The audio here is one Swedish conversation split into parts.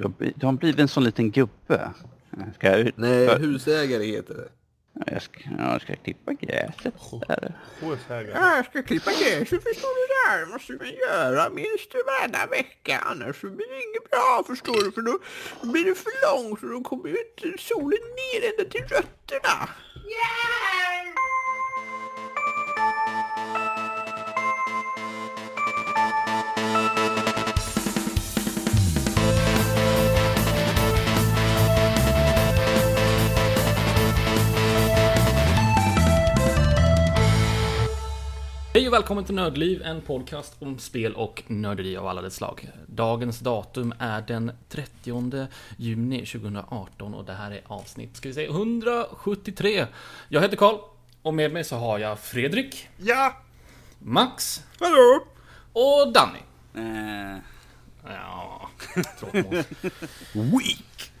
Du har, bli- du har blivit en sån liten gubbe. Ska jag, ut- Nej, för- husägare heter det. jag, ska, ja, jag ska klippa gräset där. Husägare. Jag ska klippa gräset förstår du där. måste man göra minst varenda vecka. Annars så blir det inget bra förstår du. För då blir det för långt och då kommer ju inte solen ner ända till rötterna. Hej och välkommen till Nördliv, en podcast om spel och nörderi av alla dess slag. Dagens datum är den 30 juni 2018 och det här är avsnitt, ska vi säga, 173. Jag heter Karl och med mig så har jag Fredrik, Ja! Max Hallå? och Danny. Eh, Ja, tråkmål. Weak!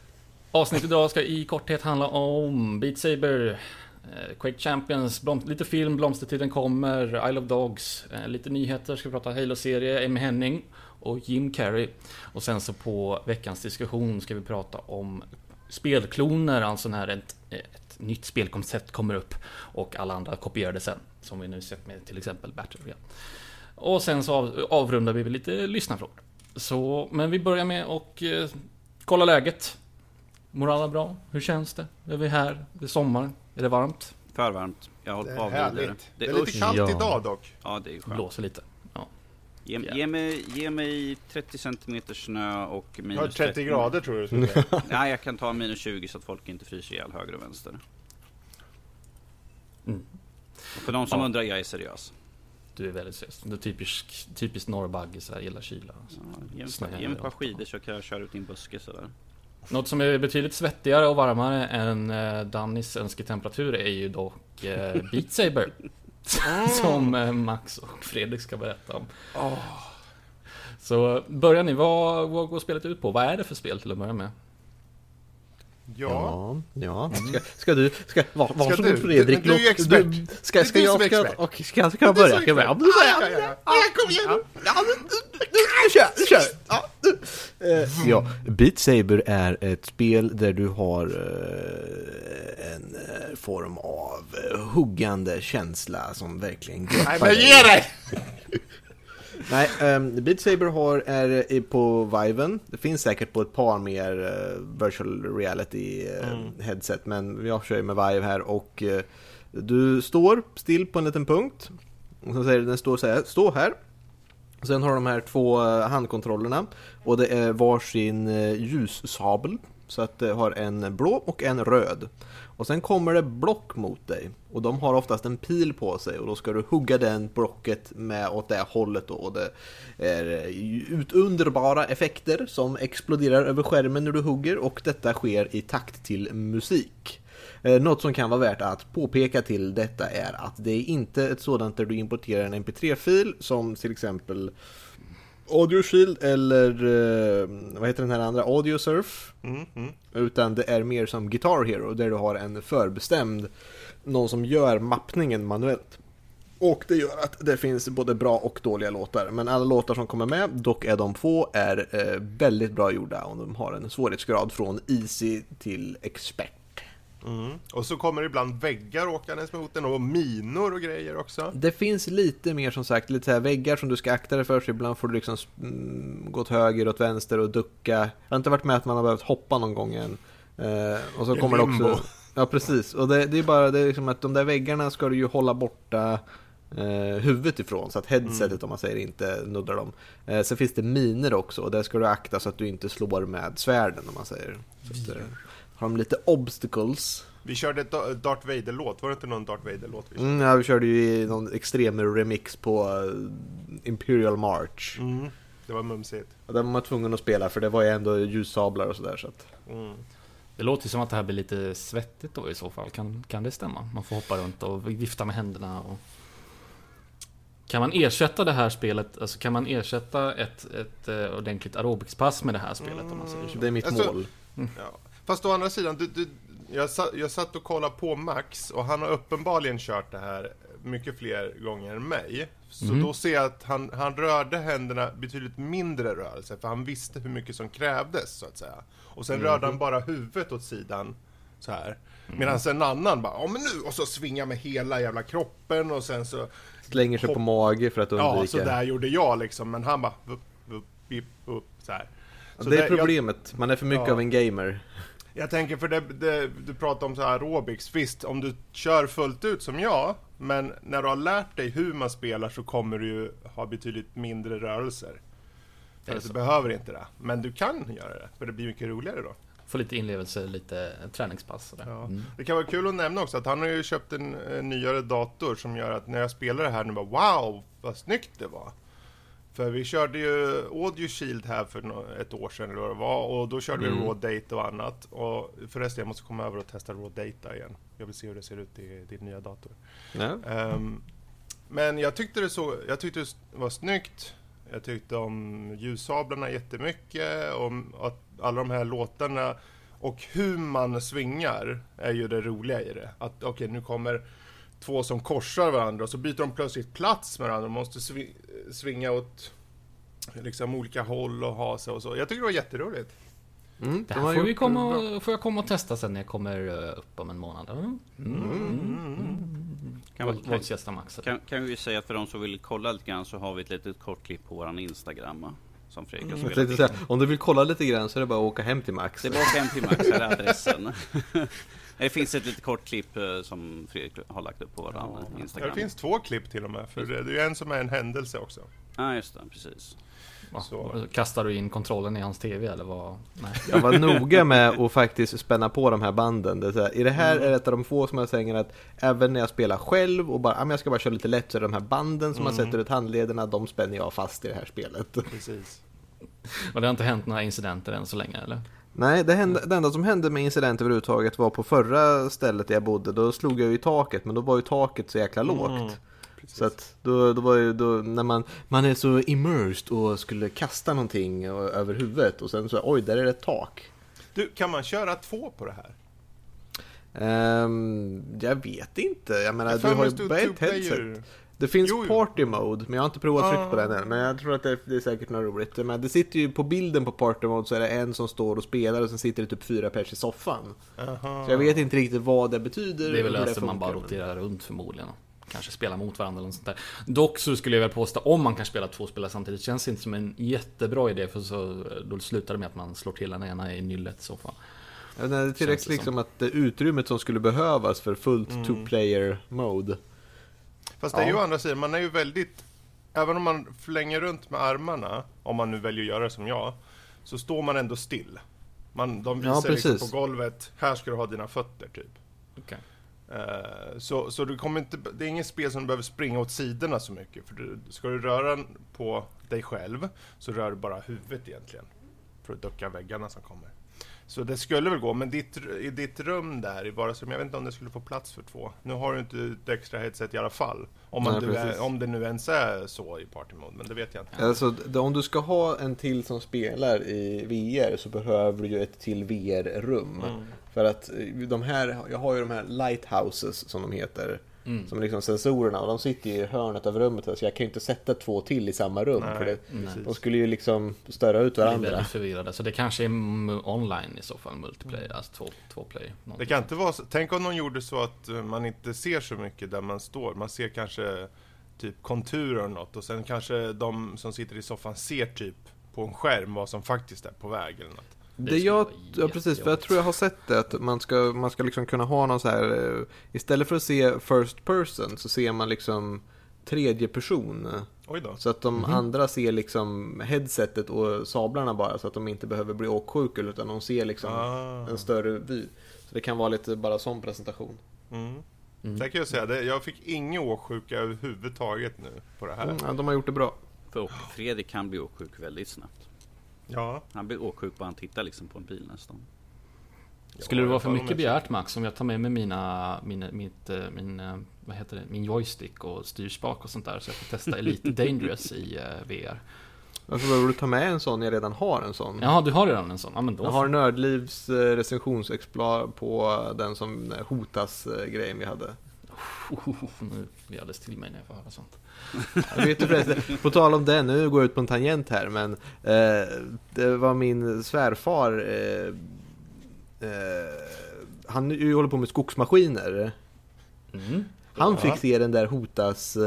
Avsnittet idag ska i korthet handla om Beat Saber, Eh, Quake Champions, blom- lite film, Blomstertiden kommer, Isle of Dogs, eh, lite nyheter, ska vi prata Halo-serie, Amy Henning och Jim Carrey. Och sen så på veckans diskussion ska vi prata om spelkloner, alltså när ett, ett nytt spelkoncept kommer upp och alla andra kopierar det sen. Som vi nu sett med till exempel Battlefield. Och sen så av, avrundar vi med lite lyssnarfrågor. Så, men vi börjar med att eh, kolla läget. Mår alla bra? Hur känns det? Är vi här? Det är sommar? Är det varmt? för varmt. Jag hållit på är att avlida det. Det är lite kallt Ja. idag dock. Ja, det är skönt. Blåser lite. Ge, Ja. ge, mig, ge mig 30 cm snö och minus 30 grader tror jag du. Nej, jag kan ta minus 20 så att folk inte fryser ihjäl höger och vänster. Mm. Och för de som Ja. undrar, jag är seriös. Du är väldigt seriös. Du är typisk, typiskt norrbagge så här, gillar kyla. Ja, ge, mig, ge ett par skidor så kan jag köra ut i en buske sådär. Något som är betydligt svettigare och varmare än eh, Dannys önsketemperatur är ju dock eh, Beat Saber. som eh, Max och Fredrik ska berätta om. Så börjar ni, vad, vad går spelet ut på? Vad är det för spel till att börja med? Ja. Ja, ja. Ska, ska du, ska, var, varsågod du? Fredrik. Du- du är ju expert. Du, ska, ska jag, ska, expert. och, ska, ska jag börja? Ska jag börja? Ja, Ja, ja, ja. Kom igen nu. Ja, kör, kör. Ja. Eh, Ja, Beat Saber är ett spel där du har eh, en eh, form av huggande känsla som verkligen Nej greppar men dig. ge dig! Nej, um, Beat Saber har, är på Viven. Det finns säkert på ett par mer eh, virtual reality eh, headset, men jag kör ju med Vive här och eh, du står still på en liten punkt. Och så säger den står så här, stå här. Sen har de här två handkontrollerna och det är varsin ljussabel. Så att det har en blå och en röd. Och sen kommer det block mot dig. Och de har oftast en pil på sig och då ska du hugga den blocket med åt det hållet då. Och det är eh, utunderbara effekter som exploderar över skärmen när du hugger och detta sker i takt till musik. Eh, något som kan vara värt att påpeka till detta är att det är inte ett sådant där du importerar en mp3-fil som till exempel Audio Shield eller eh, vad heter den här andra? Audio Surf. Mm, mm. Utan det är mer som Guitar Hero där du har en förbestämd någon som gör mappningen manuellt. Och det gör att det finns både bra och dåliga låtar. Men alla låtar som kommer med, dock är de få, är eh, väldigt bra gjorda och de har en svårighetsgrad från easy till expert. Mm. Och så kommer ibland väggar åkandes mot den och minor och grejer också. Det finns lite mer som sagt, lite så här väggar som du ska akta dig för. Så ibland får du liksom mm, gå åt höger, åt vänster och ducka. Jag har inte varit med att man har behövt hoppa någon gång än. Eh, och så kommer det limbo. också... Ja, precis. Och det, det är bara det är liksom att de där väggarna ska du ju hålla borta eh, huvudet ifrån. Så att headsetet Mm. om man säger inte nuddar dem. Eh, sen finns det miner också och där ska du akta så att du inte slår med svärden om man säger. Så att, har de lite obstacles. Vi körde ett Da- Darth Vader-låt, var det inte någon Darth Vader-låt vi körde? Mm, ja, vi körde ju någon extrem remix på eh, Imperial March. Mm. Det var mumsigt. Och den var man tvungen att spela för det var ju ändå ljussablar och sådär så att... Mm. Det låter som att det här blir lite svettigt då i så fall. Kan, kan det stämma? Man får hoppa runt och vifta med händerna och... Kan man ersätta det här spelet, alltså kan man ersätta ett, ett eh, ordentligt aerobicspass med det här spelet om man säger så? Det är mitt Alltså- mål. Ja. Fast å andra sidan, du, du, jag, satt, jag satt och kollade på Max och han har uppenbarligen kört det här mycket fler gånger än mig. Så Mhm. då ser jag att han, han rörde händerna betydligt mindre rörelse, för han visste hur mycket som krävdes, så att säga. Och sen rörde han bara huvudet åt sidan, så här. Medan en annan bara, ja men nu, och så svingar med hela jävla kroppen och sen så, Slänger sig på mage för att ja undvika. så där gjorde jag liksom, men han bara, upp, upp, upp, upp, så här. Ja, Så det är problemet, man är för mycket Ja. av en gamer. Jag tänker för det, det, du pratar om så här aerobics, visst om du kör fullt ut som jag, men när du har lärt dig hur man spelar så kommer du ju ha betydligt mindre rörelser. För att du behöver inte det, men du kan göra det, för det blir mycket roligare då. Få lite inlevelse, lite träningspass. Sådär. Ja. Mm. Det kan vara kul att nämna också att han har ju köpt en, en nyare dator som gör att när jag spelar det här nu bara wow, vad snyggt det var. För vi körde ju Audio Shield här för ett år sedan eller vad det var och då körde Mm. vi Raw Data och annat. Och förresten, jag måste komma över och testa Raw Data igen. Jag vill se hur det ser ut i din nya dator. Ehm, men jag tyckte det så, jag tyckte det var snyggt. Jag tyckte om ljussablarna jättemycket, om att alla de här låtarna och hur man svingar är ju det roliga i det. Att okej, nu kommer två som korsar varandra och så byter de plötsligt plats med varandra och måste svi- svinga åt liksom olika håll och ha sig och så. Jag tycker det var jätteroligt. Mm, Det de här får, vi komma och, får jag komma och testa sen när jag kommer eh, upp om en månad. Mm. Kan, Våld- vi- kan, Max. kan, kan vi säga att för de som vill kolla lite grann så har vi ett litet kort klipp på våran Instagram. Som Fredrik tänkte in. säga, om du vill kolla lite grann så är det bara att åka hem till Max. Det är bara hem till Max, här är adressen. Det finns ett litet kort klipp eh, som Fredrik har lagt upp på våran Ja, Instagram. det finns två klipp till och med, för det är ju en som är en händelse också. Ja, just det, precis. Så. Kastar du in kontrollen i hans TV eller vad? Nej. Jag var noga med att faktiskt spänna på de här banden. Det är så här, I det här Mm. är ett av de få som jag säger att även när jag spelar själv och bara, jag ska bara köra lite lätt så är det de här banden som man Mm. sätter ut handlederna, de spänner jag fast i det här spelet. Precis. Och det har inte hänt några incidenter än så länge eller? Nej, det, hände, det enda som hände med incidenter överhuvudtaget var på förra stället där jag bodde. Då slog jag ju i taket, men då var ju taket så jäkla lågt. Mm. Så att då, då var ju då när man, man är så immersed och skulle kasta någonting över huvudet och sen så oj, där är det ett tak. Du, kan man köra två på det här? Ehm, jag vet inte, jag menar Jag du har ju bara ett headset. Player. Det finns Jo, jo. party mode, men jag har inte provat att trycka på den än. Men jag tror att det, det är säkert något roligt. Men det sitter ju på bilden på party mode så är det en som står och spelar och sen sitter det typ fyra pers i soffan. Aha. Så jag vet inte riktigt vad det betyder. Det är väl hur löst att man funkar, bara men- roterar runt förmodligen. Kanske spela mot varandra eller något sånt där. Dock så skulle jag väl påstå, om man kan spela två spelare samtidigt, känns inte som en jättebra idé för så då slutar det med att man slår till den ena i nyllet i så fall. Ja, det är tillräckligt det liksom att det utrymmet som skulle behövas för fullt Mm. two-player mode. Fast det är ju Ja. å andra sidan, man är ju väldigt... Även om man flänger runt med armarna, om man nu väljer att göra det som jag, så står man ändå still. Man, de Ja, visar liksom precis. på golvet, här ska du ha dina fötter typ. Okej. Eh, så så du kommer inte, det är inget spel som du behöver springa åt sidorna så mycket. För du, ska du röra på dig själv så rör du bara huvudet egentligen. För att ducka väggarna som kommer. Så det skulle väl gå, men ditt, i ditt rum där i vardagsrummet, jag vet inte om det skulle få plats för två. Nu har du inte ett extra headset i alla fall. Om, man Nej, är, om det nu ens är så i party mode, men det vet jag inte. Alltså, om du ska ha en till som spelar i VR så behöver du ju ett till VR-rum. Mm. För att eh, de här, jag har ju de här lighthouses som de heter. Mm. Som är liksom sensorerna och de sitter ju i hörnet av rummet så jag kan ju inte sätta två till i samma rum. Nej, för det, de skulle ju liksom störa ut varandra. väldigt förvirrade. Så det kanske är online i så fall, multiplayer, alltså två, två play. Det kan inte vara så, tänk om de gjorde så att eh, man inte ser så mycket där man står. Man ser kanske typ konturer och något och sen kanske de som sitter i soffan ser typ på en skärm vad som faktiskt är på väg eller något. Det Det jag, ja precis, för jag tror jag har sett det att man ska, man ska liksom kunna ha någon så här eh, Istället för att se first person så ser man liksom tredje person. Oj då. Så att de Mhm. andra ser liksom headsetet och sablarna bara så att de inte behöver bli åksjuka utan de ser liksom Ah. en större vy. Så det kan vara lite bara sån presentation. Mm. Mm. Där kan jag säga, det, jag fick ingen åksjuka överhuvudtaget nu på det här. Mm, ja, de har gjort det bra. För Fredrik kan bli åksjuk väldigt snabbt. Ja. Han blir åksjuk bara han tittar liksom på en bil nästan. Skulle det vara för mycket begärt Max om jag tar med mig mina, min, mitt, eh, min, eh, vad heter det, min joystick och styrspak och sånt där så jag får testa Elite Dangerous i eh, VR? Varför behöver du ta med en sån? Jag redan har en sån. Jaha, du har redan en sån? Ja men då Jag har Nördlivs eh, recensionsexemplar på den som hotas-grejen vi hade. Oh, nu blir jag alldeles till mig när jag får höra sånt. Jag vet du på tal om det, nu går jag ut på en tangent här, men eh, det var min svärfar, eh, eh, han ju håller på med skogsmaskiner. Mm. Han Ja. fick se den där hotas, eh,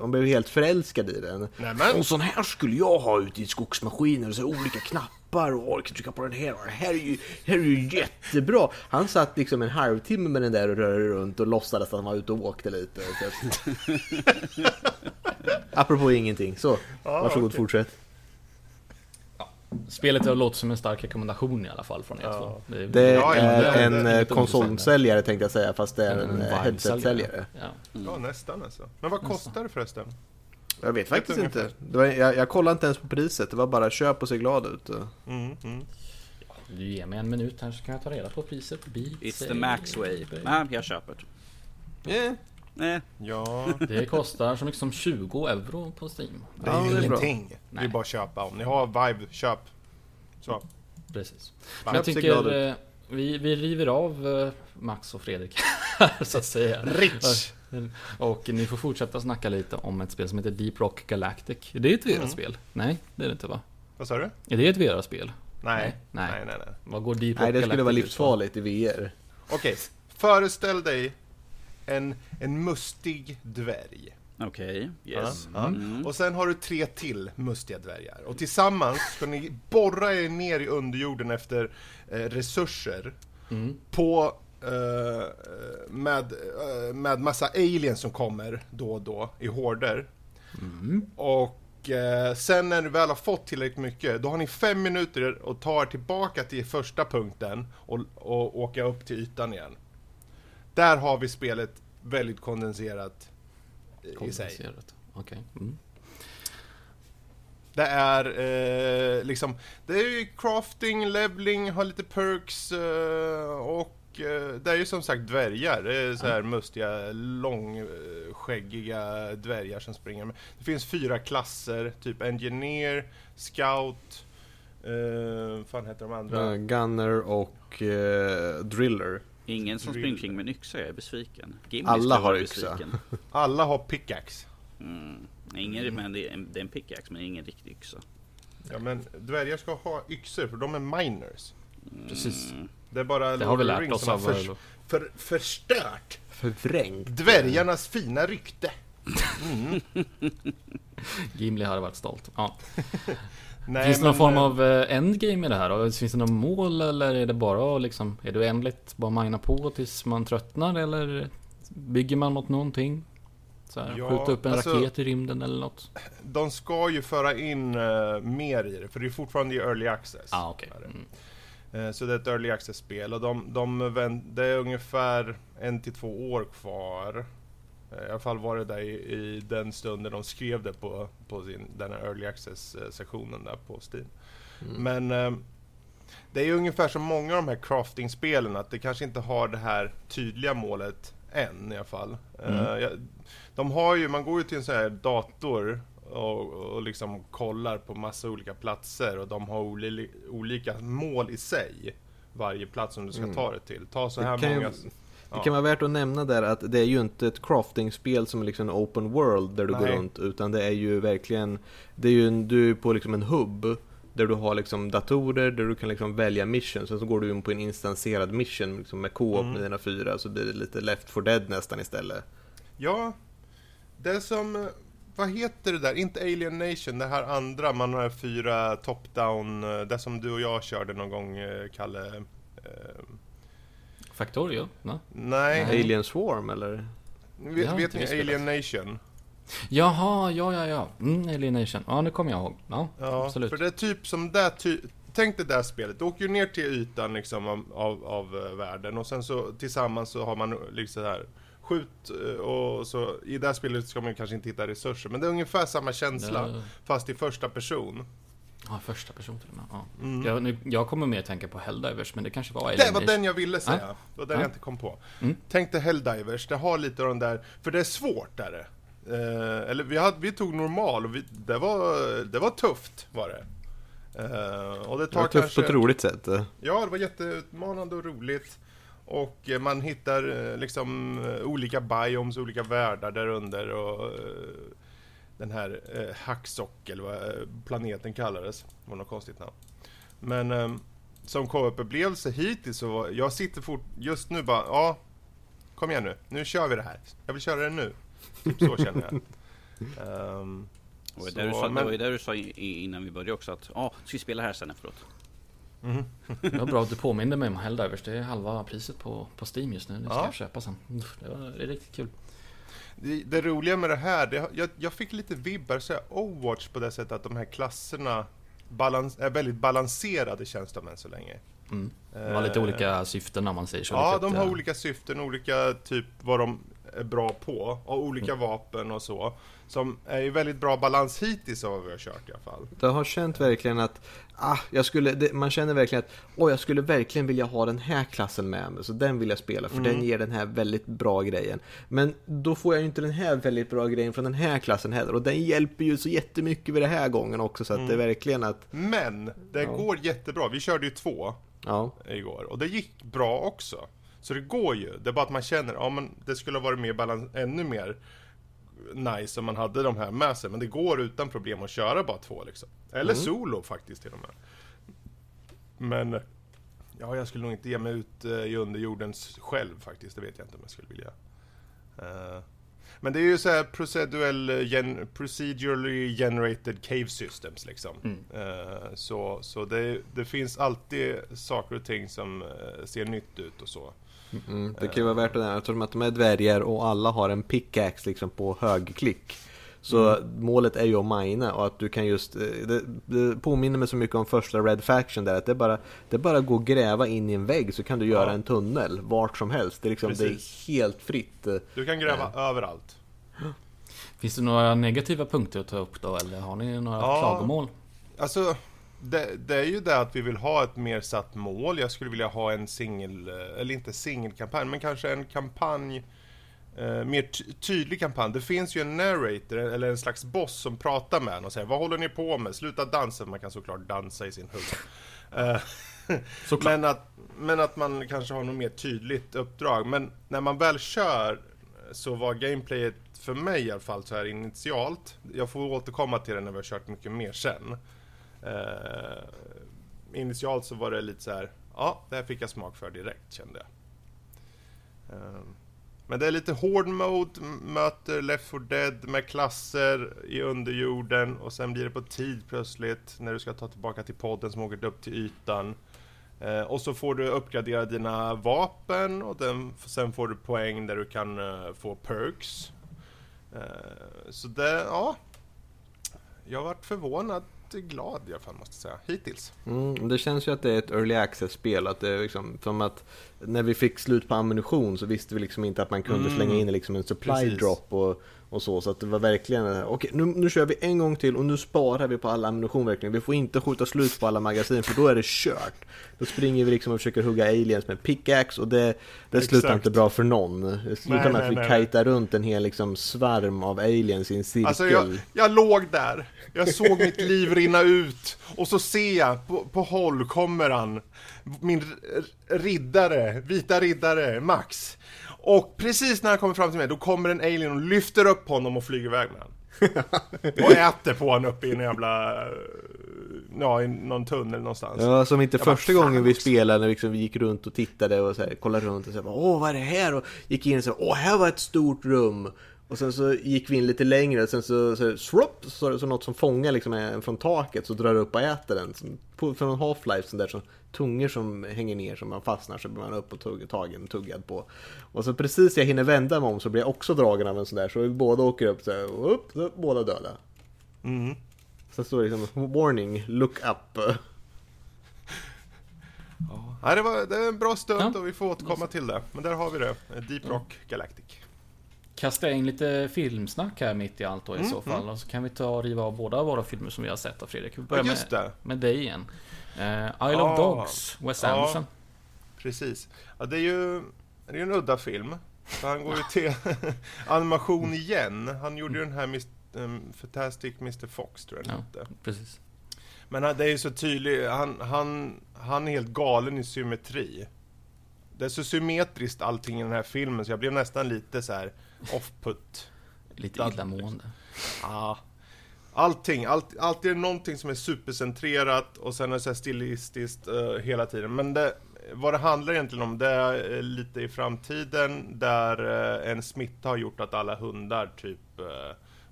han blev helt förälskad i den. Nämen, En sån här skulle jag ha ute i skogsmaskiner, så olika knappar och kan trycka på den här och det här är ju, det här är ju jättebra. Han satt liksom en halvtimme med den där och rörde runt och låtsades att han var ute och åkte lite. Så. Apropå ingenting, så varsågod okej. fortsätt. Spelet har låtit som en stark rekommendation i alla fall från er Ja. två. Det är, Det är en lite undersökande. konsolsäljare tänkte jag säga, fast det är en, En eh, headset-säljare. Ja. ja nästan alltså. Men vad kostar det förresten? Jag vet faktiskt du inte. Det var, jag, jag kollade inte ens på priset, det var bara köp och se glad ut. Mm, mm. Du ger mig en minut här så kan jag ta reda på priset. Beat It's the max way. Nej, jag köper det. Nej, Ja, Det kostar så mycket som 20 euro på Steam. det är Ja, ju det är bra. ingenting. Det är bara att köpa. Om ni har Vive, köp. Så. Precis. Men jag tycker eh, vi, vi river av eh, Max och Fredrik här så att säga. Rich! Och ni får fortsätta snacka lite om ett spel som heter Deep Rock Galactic. Är det ett VR-spel? Nej, det är det inte va? Vad sa du? Är det ett VR-spel? Nej. Nej. Nej, nej, nej. Vad går Deep Rock nej, det skulle Galactic vara livsfarligt i VR. Okej, föreställ dig en, en mustig dvärg. okej. Yes. Ja, ja. Mm. Och sen har du tre till mustiga dvärgar. Och tillsammans ska ni borra er ner i underjorden efter eh, resurser Mm. på eh, med, eh, med massa aliens som kommer då och då i horder. Mm. Och eh, sen när ni väl har fått tillräckligt mycket, då har ni fem minuter att ta er tillbaka till första punkten och, och åka upp till ytan igen. Där har vi spelet väldigt kondenserat i- i sig. Okej. Mm. Det är eh, liksom, det är ju crafting, leveling, har lite perks eh, och eh, det är ju som sagt dvärgar. Det är så här mustiga, långskäggiga dvärgar som springer. Det finns fyra klasser, typ Engineer, Scout, eh, fan heter de andra? Eh, Gunner och eh, Driller. Ingen som springer kring med en yxa, jag är besviken. Gimli Alla har yxa. Alla har pickaxe. Mm. Ingen, men det är, en, det är en pickaxe, men ingen riktig yxa. Ja men dvärgar ska ha yxor för de är miners. Precis. Mm. Det är bara Det har vi lärt oss som har av... förs- för, förstört Förvrängt. dvärgarnas fina rykte. Mm. Gimli hade varit stolt. Ja. Nej, Finns det någon form eh, av eh, endgame i det här? Finns det något mål eller är det bara liksom, är det oändligt bara mina på tills man tröttnar eller bygger man mot någonting? Så här, Ja, skjuta upp en alltså- raket i rymden eller något? De ska ju föra in eh, mer i det, för det är fortfarande i early access. Ah, det. Mm. Eh, så det är ett early access-spel och de, de, vänt- det är ungefär en till två år kvar. Eh, I alla fall var det där i, i den stunden de skrev det på, på sin, den här early access-sektionen där på Steam. Men eh, det är ju ungefär som många av de här crafting-spelen, att det kanske inte har det här tydliga målet än i alla fall. Eh, jag, de har ju, man går ju till en sån här dator och, och liksom kollar på massa olika platser och de har oli, olika mål i sig. Varje plats som du ska Mm. ta det till. Ta så här kan ju- många... Det kan vara värt att nämna där att det är ju inte ett crafting-spel som är liksom en open world där du går Nej. runt utan det är ju verkligen Det är ju en, du är på liksom en hubb där du har liksom datorer där du kan liksom välja mission sen så går du in på en instanserad mission liksom med co-op Mm. med dina fyra så blir det lite left for dead nästan istället. Ja, det som... eh, Vad heter det där? Inte Alien Nation, det här andra, man har fyra top-down, eh, det som du och jag körde någon gång, eh, Kalle. Factorio? No? nej, Nej. Alien Swarm eller? vet, har vet ni. Alien Nation? Jaha, ja, ja, ja. Mm, Alienation. Ja, nu kommer jag ihåg. Ja, Ja, absolut. för det är typ som det ty Tänk det där spelet, du åker ju ner till ytan liksom av, av, av eh, världen och sen så tillsammans så har man liksom här Skjut eh, och så i det här spelet ska man kanske inte hitta resurser men det är ungefär samma känsla Ja. fast i första person. Ja, första person till och med. Ja. Mm. Jag, nu, jag kommer mer tänka på Helldivers, men det kanske var Det Alienation. var den jag ville säga. Ja. Det var den Ja. jag inte kom på. Mm. Tänk dig Helldivers, det har lite av den där, för det är svårt där det. Eh, eller vi, hade, vi tog normal och vi, det, var, det var tufft var det. Eh, och det Det tar var tufft kanske... på ett roligt sätt. Ja, det var jätteutmanande och roligt. och eh, man hittar eh, liksom eh, olika biomes, olika världar där under och eh, den här eh, Hacksock, eller vad eh, planeten kallades, det var något konstigt namn. Men eh, som co-op-upplevelse hittills så, var- jag sitter fort, just nu bara, ja, kom igen nu, nu kör vi det här. Jag vill köra det nu. Typ så känner jag. Ehm, Det var ju så, där du sa, det men- var ju där du sa innan vi började också att ja, ska vi spela här sen efteråt? mhm. Det var bra att du påminde mig om Helldivers. Det är halva priset på, på Steam just nu. Det ska Ja. jag köpa sen. Det var det är riktigt kul. Det, det roliga med det här, det, jag, jag fick lite vibbar så här, Overwatch på det sättet att de här klasserna balans, är väldigt balanserade känns de än så länge. Mm. Det var lite Eh, olika syften om man säger så. Ja, de har olika syften, olika typ vad de är bra på. Och olika Mm. vapen och så. Som är ju väldigt bra balans hittills av vad vi har kört i alla fall. Jag har känt verkligen att ah, jag skulle, det, man känner verkligen att åh, jag skulle verkligen vilja ha den här klassen med mig. Så den vill jag spela för Mm. den ger den här väldigt bra grejen. Men då får jag ju inte den här väldigt bra grejen från den här klassen heller. Och den hjälper ju så jättemycket vid den här gången också. Så att det är verkligen att, Men, det Ja. går jättebra. Vi körde ju två ja. igår och det gick bra också. Så det går ju. Det är bara att man känner, ja men det skulle ha varit mer balans, ännu mer nice om man hade de här med sig. Men det går utan problem att köra bara två liksom. Eller solo faktiskt till och med. Men, ja jag skulle nog inte ge mig ut eh, i underjordens själv faktiskt. Det vet jag inte om jag skulle vilja. Eh, men det är ju så här procedural, gen, procedurally generated cave systems liksom. Mm. Eh, så så det, det finns alltid saker och ting som ser nytt ut och så. Mm, det kan ju vara värt det eftersom att de är dvärgar och alla har en pickaxe liksom på högklick. Så målet är ju att mina och att du kan just, eh, det, det påminner mig så mycket om första Red Faction där att det är bara, det bara att gå och gräva in i en vägg så kan du göra Ja. en tunnel vart som helst. Det är, liksom, det är helt fritt. eh. Du kan gräva överallt. Finns det några negativa punkter att ta upp då? Eller har ni några Ja. klagomål? Alltså, det, det är ju det att vi vill ha ett mer satt mål. Jag skulle vilja ha en singel, eller inte singelkampanj, men kanske en kampanj, eh, mer ty- tydlig kampanj. Det finns ju en narrator, eller en slags boss som pratar med en och säger Vad håller ni på med? Sluta dansa. Man kan såklart dansa i sin hugg. Eh, men, att, men att man kanske har något mer tydligt uppdrag. Men när man väl kör så var gameplayet för mig i alla fall så här initialt. Jag får återkomma till det när vi har kört mycket mer sen. Eh, initialt så var det lite så här, ja, det här fick jag smak för direkt kände jag. Eh, men det är lite hård mode, möter Left 4 Dead med klasser i underjorden och sen blir det på tid plötsligt när du ska ta tillbaka till podden som åker upp till ytan. Eh, och så får du uppgradera dina vapen och den, sen får du poäng där du kan eh, få perks. Eh, så det, ja. Jag varit förvånad glad i alla fall måste jag säga, hittills. Mm, det känns ju att det är ett early access-spel. Att det är liksom, som att när vi fick slut på ammunition så visste vi liksom inte att man kunde Mm. slänga in liksom en supply Precis. drop och, och så. Så att det var verkligen, okej nu, nu kör vi en gång till och nu sparar vi på all ammunition verkligen. Vi får inte skjuta slut på alla magasin för då är det kört. Då springer vi liksom och försöker hugga aliens med pickaxe och det, det slutar inte bra för någon. Det slutar Nej, med att vi nej, nej, kajtar runt en hel liksom svärm av aliens i en cirkel. Alltså jag, jag låg där, jag såg mitt liv rinna ut och så ser jag på, på håll kommer han, min riddare, vita riddare, Max. Och precis när han kommer fram till mig, då kommer en alien och lyfter upp honom och flyger iväg med honom. Och äter på honom uppe i en jävla, ja i någon tunnel någonstans. Ja, som inte Jag bara, första fan gången vi spelade liksom, vi gick runt och tittade och så här, kollade runt och så här, åh vad är det här? Och gick in och sa, åh här var ett stort rum. Och sen så gick vi in lite längre och sen så, så, swrup, så, så något som fångar liksom en från taket så drar upp och äter den. På, från Half-Life, sån där som tungor som hänger ner som man fastnar så blir man upp och tugg, tagen, tuggad på. Och så precis jag hinner vända mig om så blir jag också dragen av en sån där så vi båda åker upp så här, och upp, så båda döda. Mm. Sen står det liksom, warning, look up. Nej, det, var, det är en bra stund Ja. och vi får återkomma till det. Men där har vi det, Deep Rock Galactic. Kasta in lite filmsnack här mitt i allt då i Mm, så fall. Och så kan vi ta och riva av båda våra filmer som vi har sett av Fredrik. Vi börjar Ja, med, med dig igen. Uh, Isle Ah. of Dogs, Wes. Anderson. Precis. Ja, det är ju det är en udda film. Så han går ju till animation igen. Han gjorde ju den här Mr, um, Fantastic Mr Fox, tror jag Ja. Precis. Men han- det är ju så tydligt, han, han, han är helt galen i symmetri. det är så symmetriskt allting i den här filmen så jag blev nästan lite så här off-put. Lite illamående. Ja. Allting, allt, alltid är det någonting som är supercentrerat och sen är det så här stilistiskt uh, hela tiden. Men det, vad det handlar egentligen om, det är uh, lite i framtiden där uh, en smitta har gjort att alla hundar typ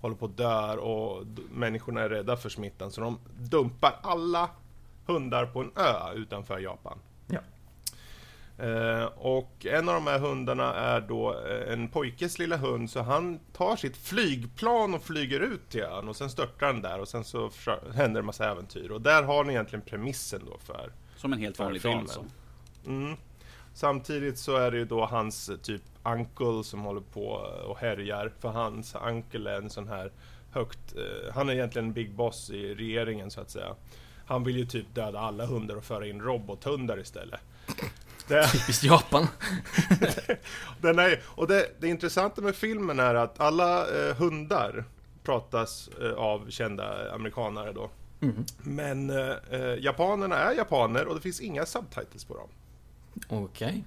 håller på att dö och människorna är rädda för smittan. Så de dumpar alla hundar på en ö utanför Japan. Eh, och en av de här hundarna är då eh, en pojkes lilla hund, så han tar sitt flygplan och flyger ut till ön och sen störtar han där och sen så händer en massa äventyr. Och där har ni egentligen premissen då för Som en helt vanlig film alltså. Mm. Samtidigt så är det ju då hans eh, typ uncle som håller på och härjar. För hans uncle är en sån här högt... Eh, han är egentligen en big boss i regeringen så att säga. Han vill ju typ döda alla hundar och föra in robothundar istället. Det, Typiskt Japan. den är, och det, det intressanta med filmen är att alla eh, hundar pratas eh, av kända amerikanare då. Mm. Men eh, eh, japanerna är japaner och det finns inga subtitles på dem. Okej. Okay.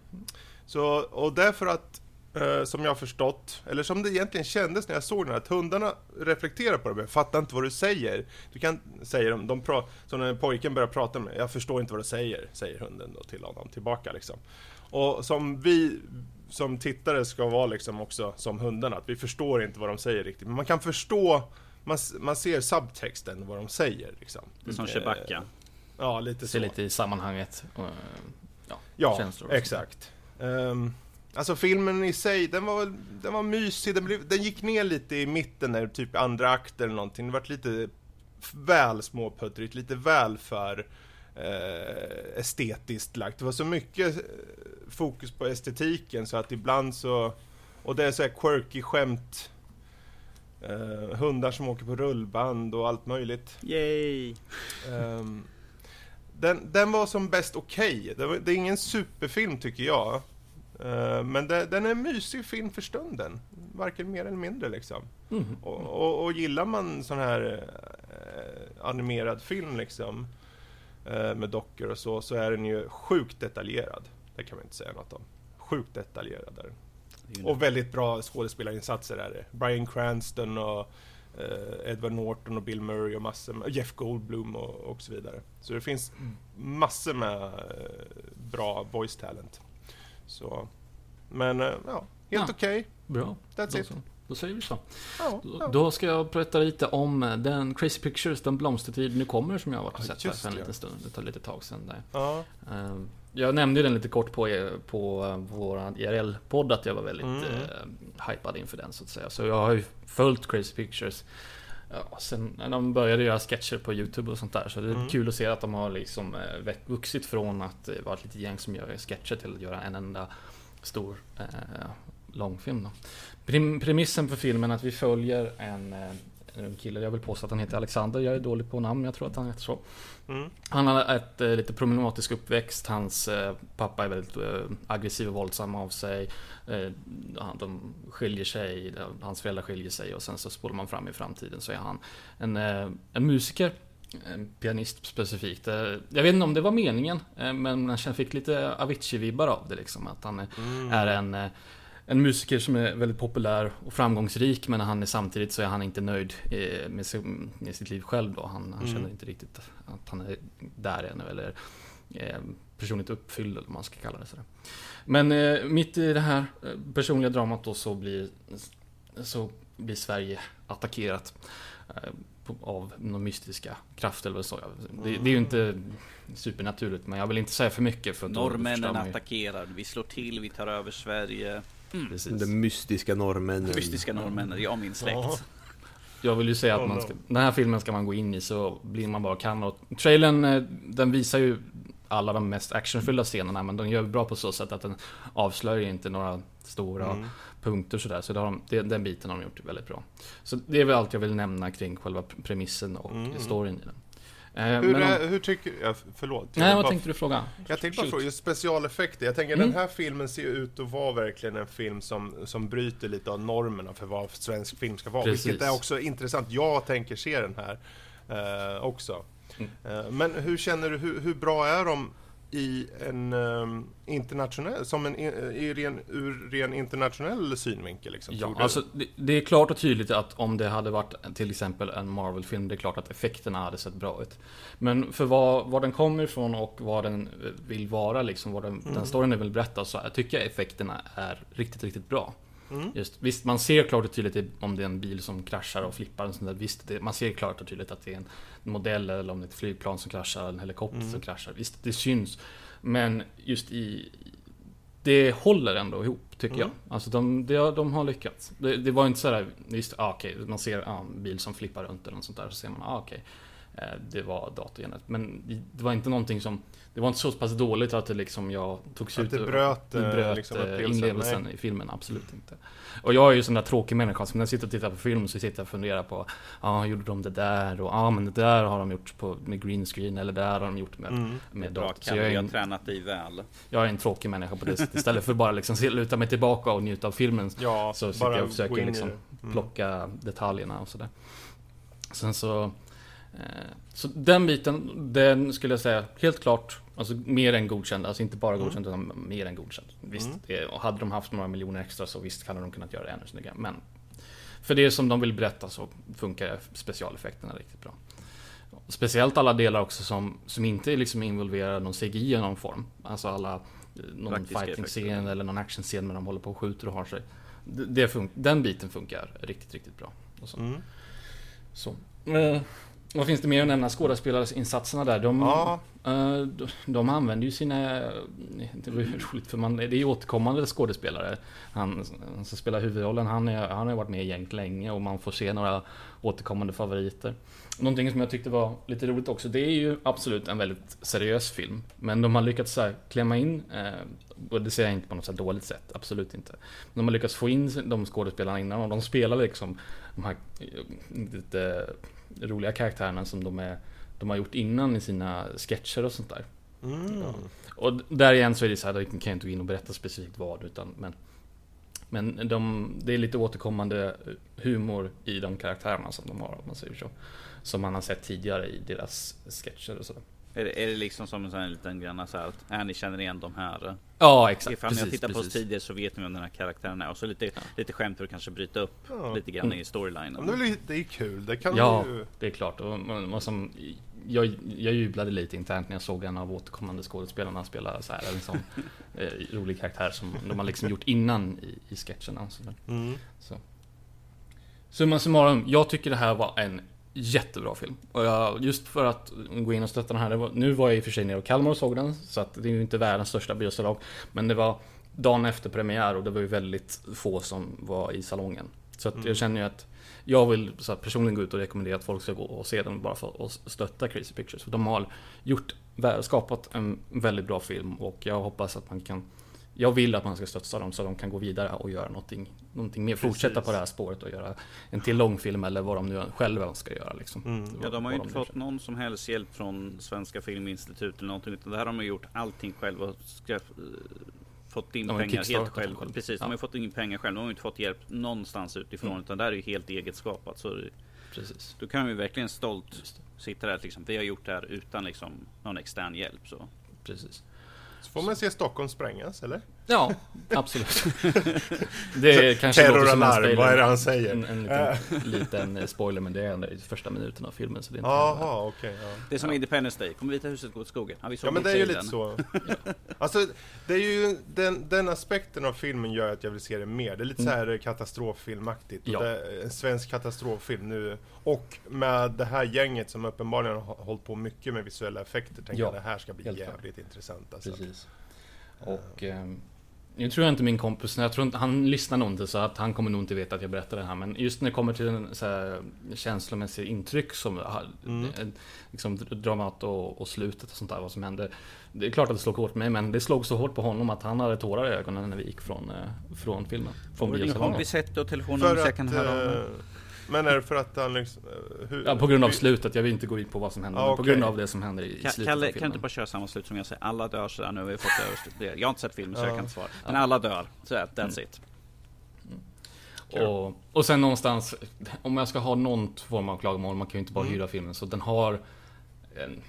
Så, och därför att Uh, som jag har förstått, eller som det egentligen kändes när jag såg den, att hundarna reflekterar på det. Jag fattar inte vad du säger. Du kan säga de, de pra, så när pojken börjar prata med jag förstår inte vad du säger, säger hunden då till honom tillbaka liksom. Och som vi som tittare ska vara liksom också som hundarna, att vi förstår inte vad de säger riktigt. Men man kan förstå, man, man ser subtexten, vad de säger liksom. Det är som Chewbacca. Uh, ja, lite så. Ser lite i sammanhanget. Uh, ja, ja exakt. Um, Alltså filmen i sig, den var, den var mysig, den, blev, den gick ner lite i mitten där, typ andra akten eller någonting. Det var lite väl småputtrigt, lite väl för eh, estetiskt lagt. Det var så mycket eh, fokus på estetiken så att ibland så... Och det är så här quirky skämt. Eh, hundar som åker på rullband och allt möjligt. Yay! Um, den, den var som bäst okej. Okay. Det, det, är ingen superfilm tycker jag. Uh, men det, den är en mysig film för stunden. Varken mer eller mindre liksom. Mm. Och, och, och, gillar man sån här uh, animerad film liksom, uh, med dockor och så, så är den ju sjukt detaljerad. Det kan man inte säga något om. Sjukt detaljerad är den. Och väldigt bra skådespelarinsatser är det. Brian Cranston och Edward Norton och Bill Murray och massor med, Jeff Goldblum och, och så vidare. Så det finns massor med bra voice talent. Så, men eh, ja, helt ja. okej. Okay. Bra. That's då it. Så. Då säger vi så. Ja, ja. Då ska jag berätta lite om eh, den Crazy Pictures, Den blomstertid nu kommer, som jag har varit och sett för en liten stund. Det tar lite tag sen där. Ja. Ehm, jag nämnde den lite kort på, e- på eh, vår IRL-podd, att jag var väldigt mm. eh, hypad inför den, så att säga. Så jag har ju följt Crazy Pictures Ja, sen när de började göra sketcher på YouTube och sånt där så det är mm. kul att se att de har liksom eh, vuxit från att vara ett litet gäng som gör sketcher till att göra en enda stor eh, långfilm. Då. Prim premissen för filmen är att vi följer en, eh, en kille, jag vill påstå att han heter Alexander, jag är dålig på namn, jag tror att han heter så. Mm. Han har ett eh, lite problematisk uppväxt, hans eh, pappa är väldigt eh, aggressiv och våldsam av sig. Eh, de skiljer sig, hans föräldrar skiljer sig och sen så spolar man fram i framtiden så är han en, eh, en musiker en pianist specifikt. Eh, jag vet inte om det var meningen, men man fick lite Avicii-vibbar av det liksom. Att han mm. är en en musiker som är väldigt populär och framgångsrik men han är samtidigt så är han inte nöjd eh, med, sitt liv själv då. Han, han mm. känner inte riktigt att han är där ännu eller eh, personligt uppfylld eller vad man ska kalla det. Sådär. Men eh, mitt i det här personliga dramat då så blir, så blir Sverige attackerat av några mystiska krafter eller så. Det, det, är ju inte supernaturligt men jag vill inte säga för mycket. För Norrmännen attackerar, vi slår till, vi tar över Sverige. Mm. Den mystiska norrmännen. Mystiska norrmännen, ja min släkt. Ja. Jag vill ju säga att man ska, den här filmen ska man gå in i så blir man bara kan. Och trailern, eh, den visar ju alla de mest actionfyllda scenerna men den gör bra på så sätt att den avslöjar inte några stora mm. punkter sådär. Så de, den biten har de gjort väldigt bra. Så det är väl allt jag vill nämna kring själva premissen och mm. storyn i den. Eh, hur, om... hur tycker... Ja, förlåt. Nej, vad bara, tänkte du fråga? Jag tänkte bara fråga, just specialeffekter. Jag tänker mm. den här filmen ser ut att vara verkligen en film som, som bryter lite av normerna för vad svensk film ska vara. Precis. Vilket är också intressant. Jag tänker se den här eh, också. Mm. Eh, men hur känner du, hur, hur, bra är de i en um, internationell, som en, i ren, ur ren internationell synvinkel liksom? Ja, alltså det, det är klart och tydligt att om det hade varit till exempel en Marvel-film, det är klart att effekterna hade sett bra ut. Men för var, var den kommer ifrån och vad den eh, vill vara, liksom, vad den, Mm. den storyn den vill berätta, så jag tycker jag effekterna är riktigt, riktigt bra. Mm. Just, visst, man ser klart och tydligt om det är en bil som kraschar och flippar. Och sånt där. Visst, det, man ser klart och tydligt att det är en modell eller om det är ett flygplan som kraschar, en helikopter Mm. som kraschar. Visst, det syns. Men just i... Det håller ändå ihop, tycker Mm. jag. Alltså de, de, de har lyckats. Det, det var inte sådär, visst, ah, okej, man ser ah, en bil som flippar runt eller något sånt där, så ser man, ah, okej. Eh, det var datorgenet. Men det var inte någonting som... Det var inte så pass dåligt att det liksom jag togs Att ut det ur- bröt, det eh, bröt liksom eh, inlevelsen i filmen, absolut inte. Och jag är ju sån där tråkig människa som när jag sitter och tittar på film så sitter jag och funderar på Ja, ah, gjorde de det där? Och ja, ah, men det där har de gjort på, med green screen eller det där har de gjort med, Mm. med dator. Så jag är, en, tränat dig väl. jag är en tråkig människa på det sättet. Istället för bara liksom se- luta mig tillbaka och njuta av filmen Ja, så sitter jag och försöker liksom. Mm. plocka detaljerna och sådär. Sen så... Eh, så den biten, den skulle jag säga helt klart, alltså mer än godkänd. Alltså inte bara Mm. godkänd utan mer än godkänd. Visst, Mm. det, och hade de haft några miljoner extra så visst hade de kunnat göra det ännu snyggare. Men för det som de vill berätta så funkar specialeffekterna riktigt bra. Speciellt alla delar också som, som inte liksom involverar någon CGI i någon form. Alltså alla, eh, någon fighting-scen eller någon action-scen när de håller på och skjuter och har sig. Det, det den biten funkar riktigt, riktigt bra. Och så. Mm. Så. Eh, vad finns det mer att nämna? Skådespelarinsatserna där. De, Ja, eh, de, de använder ju sina... Det var ju roligt för man, det är ju återkommande skådespelare. Han, som spelar huvudrollen, han, är, han har varit med i gänget länge och man får se några återkommande favoriter. Någonting som jag tyckte var lite roligt också, det är ju absolut en väldigt seriös film. Men de har lyckats så här, klämma in, eh, och det ser jag inte på något så dåligt sätt, absolut inte. Men de har lyckats få in de skådespelarna innan och de spelar liksom de här eh, lite roliga karaktärerna som de, är, de har gjort innan i sina sketcher och sånt där. mm. Ja. Och där igen så är det så här, då kan jag inte gå in och berätta specifikt vad utan men Men de, det är lite återkommande humor i de karaktärerna som de har om man säger så Som man har sett tidigare i deras sketcher och sådär Är det, är det liksom som en sån här liten grann så här att äh, ni känner igen de här? Ja exakt, Ifall ni har tittat på oss tidigare så vet ni vem den här karaktären är. Och så lite, lite skämt för att kanske bryta upp Ja. lite grann Mm. i Ja, storylinen. men det, är det är kul, det kan Ja. du ju... Det är klart, och, och, och som, jag, jag jublade lite internt när jag såg en av återkommande skådespelarna spela så här, en sån eh, rolig karaktär som de har liksom gjort innan i, i sketcherna. Så. Mm. Så. Summa summarum, jag tycker det här var en jättebra film. Och jag, just för att gå in och stötta den här, var, nu var jag i och för sig nere och Kalmar och såg den, så att det är ju inte världens största biosalong. Men det var dagen efter premiär och det var ju väldigt få som var i salongen. Så att Mm. jag känner ju att jag vill så personligen gå ut och rekommendera att folk ska gå och se den bara för att stötta Crazy Pictures. För de har gjort, skapat en väldigt bra film och jag hoppas att man kan jag vill att man ska stötta dem så att de kan gå vidare och göra någonting, någonting mer. Fortsätta Precis. på det här spåret och göra en till långfilm eller vad de nu själva önskar göra. Liksom. Mm. Ja, de har ju inte fått någon som helst hjälp från Svenska Filminstitutet eller någonting. Utan det här har de gjort allting själva. och Ska, eh, fått in De har pengar helt själv. själv. Precis, de Ja. har ju fått in pengar själv. De har ju inte fått hjälp någonstans utifrån. Mm. Utan det här är ju helt eget skapat. Så Precis. då kan vi verkligen stolt sitta där liksom. Vi har gjort det här utan liksom någon extern hjälp. Så. Precis. Så får man se Stockholm sprängas, eller? Ja, absolut. det kanske låter som en Terroralarm, spoiler. vad är det han säger? En, en liten, liten spoiler, men det är i första minuten av filmen. Så det är inte Jaha, okej. ja. Det är som Ja. Independence Day. Kommer Vita huset gå åt skogen? Ja, vi såg Ja men det är ju lite så. Alltså, det är ju den, den aspekten av filmen gör att jag vill se det mer. Det är lite Mm. så här katastroffilmaktigt. Ja. Det en svensk katastroffilm nu. Och med det här gänget som uppenbarligen har hållit på mycket med visuella effekter. Tänker Ja, jag det här ska bli helt klart. jävligt intressant alltså. Precis. Och ehm, nu tror jag inte min kompis, jag tror inte, han lyssnar nog inte så att han kommer nog inte veta att jag berättar det här. Men just när det kommer till en så här, känslomässig intryck som Mm. en- liksom dramat och, och slutet och sånt där, vad som hände. Det är klart att det slog hårt på mig, men det slog så hårt på honom att han hade tårar i ögonen när vi gick från, eh, från filmen. Från Har vi sett och För telefonnummer så jag att, kan höra eh, men är det för att han liksom... eh, Hur, Ja, på grund av slutet. Jag vill inte gå in på vad som händer. Ah, men på grund av det som händer i, i Ka- slutet Kalle, av kan du filmen. inte bara köra samma slut som jag säger? Alla dör sådär, nu har vi fått det Jag har inte sett filmen så Ja. jag kan inte svara. Men alla dör. Så that's Mm. it. Och, och sen någonstans, om jag ska ha någon form av klagomål, man kan ju inte bara Mm. hyra filmen, så den har en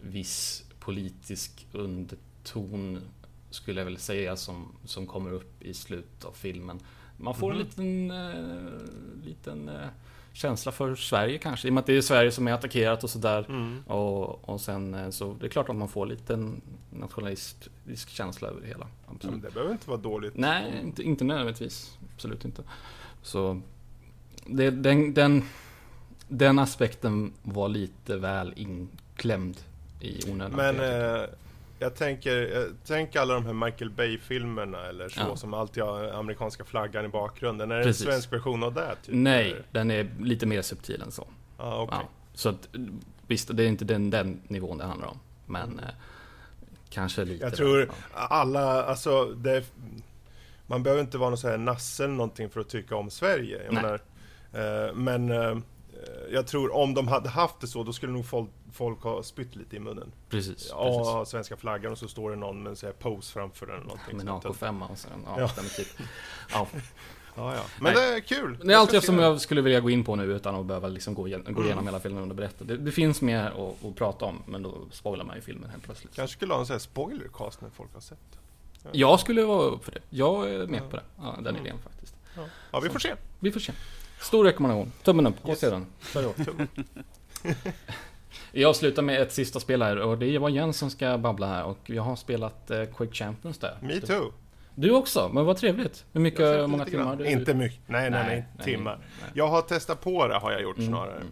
viss politisk underton skulle jag väl säga som, som kommer upp i slutet av filmen. Man får en liten, eh, liten eh, känsla för Sverige kanske, i och med att det är Sverige som är attackerat och sådär. Mm. Och, och sen eh, så det är klart att man får lite nationalistisk känsla över det hela. Men Absolut. det behöver inte vara dåligt. Nej, inte, inte nödvändigtvis. Absolut inte. Så det, den, den, den aspekten var lite väl inklämd i onödan. Men eh, jag tänker, jag tänker alla de här Michael Bay-filmerna eller så, Ja. som alltid har amerikanska flaggan i bakgrunden. Är det Precis. en svensk version av det? Typ, Nej, eller? den är lite mer subtil än så. Ja, okej. Ja, så att, visst, det är inte den, den nivån det handlar om. Men eh, kanske lite. Jag tror ja. alla, alltså det, man behöver inte vara någon sån här nasse eller någonting för att tycka om Sverige. Jag menar, eh, men eh, jag tror om de hade haft det så, då skulle nog folk, folk ha spytt lite i munnen. Precis. Ja, precis. svenska flaggan och så står det någon med en här pose framför den eller någonting. Med en sånt. AK5 och sen, ja, Ja. den typ. Ja. Ja, ja. Men Nej. det är kul. Det är allt jag som jag skulle vilja gå in på nu utan att behöva liksom gå, igen, gå Mm. igenom hela filmen och berätta. Det, det finns mer att, att prata om, men då spoilar man ju filmen helt plötsligt. Kanske skulle ha en sån här spoilercast när folk har sett det. Jag skulle vara upp för det. Jag är med Ja. på det. Ja, den Mm. idén faktiskt. Ja, vi får se. Vi får se. Stor rekommendation. Tummen upp. Gå och Yes. se den. Jag slutar med ett sista spel här och det var Jens som ska babbla här och jag har spelat eh, Quake Champions där. Me too. Du också, men vad trevligt. Hur mycket, många timmar? Du, Inte mycket. Nej, nej, nej. timmar. nej. Jag har testat på det, har jag gjort Mm, snarare. mm.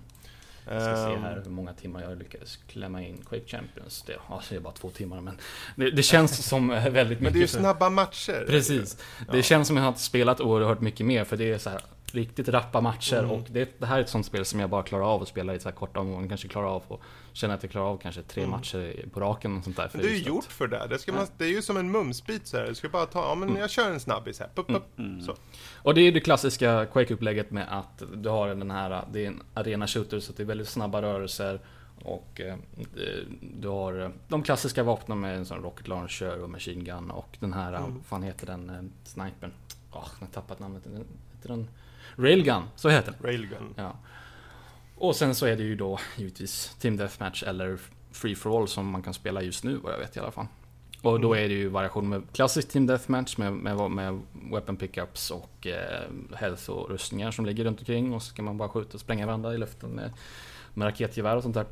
Jag ska se Ehm, här hur många timmar jag lyckades klämma in Quake Champions. Det, ja, det är bara två timmar men det, det känns som eh, väldigt mycket. Men det är ju snabba matcher. Precis. Det Ja. känns som att jag har spelat oerhört mycket mer för det är så här riktigt rappa matcher Mm. och det, det här är ett sånt spel som jag bara klarar av att spela i så här korta omgångar. Kanske klarar av och känner att jag klarar av kanske tre Mm. matcher på raken och sånt där. för det är ju gjort för det. Det, ska man, det är ju som en mumsbit så här. Du ska bara ta, ja men jag kör en snabbis här. Pup, pup. Mm. Så. Och det är det klassiska Quake-upplägget med att du har den här, det är en arena shooter så det är väldigt snabba rörelser och eh, du har eh, de klassiska vapnen med en sån rocket launcher och machine gun och den här, Mm. vad fan heter den, eh, snipern? Åh, jag har tappat namnet. Heter den? Railgun, så heter den. Railgun. Ja. Och sen så är det ju då givetvis Team Deathmatch eller Free for All som man kan spela just nu vad jag vet i alla fall. Och då är det ju variation med klassisk Team Deathmatch med, med, med weapon pickups och eh, health och rustningar som ligger runt omkring och så ska man bara skjuta och spränga varandra i luften med, med raketgevär och sånt där.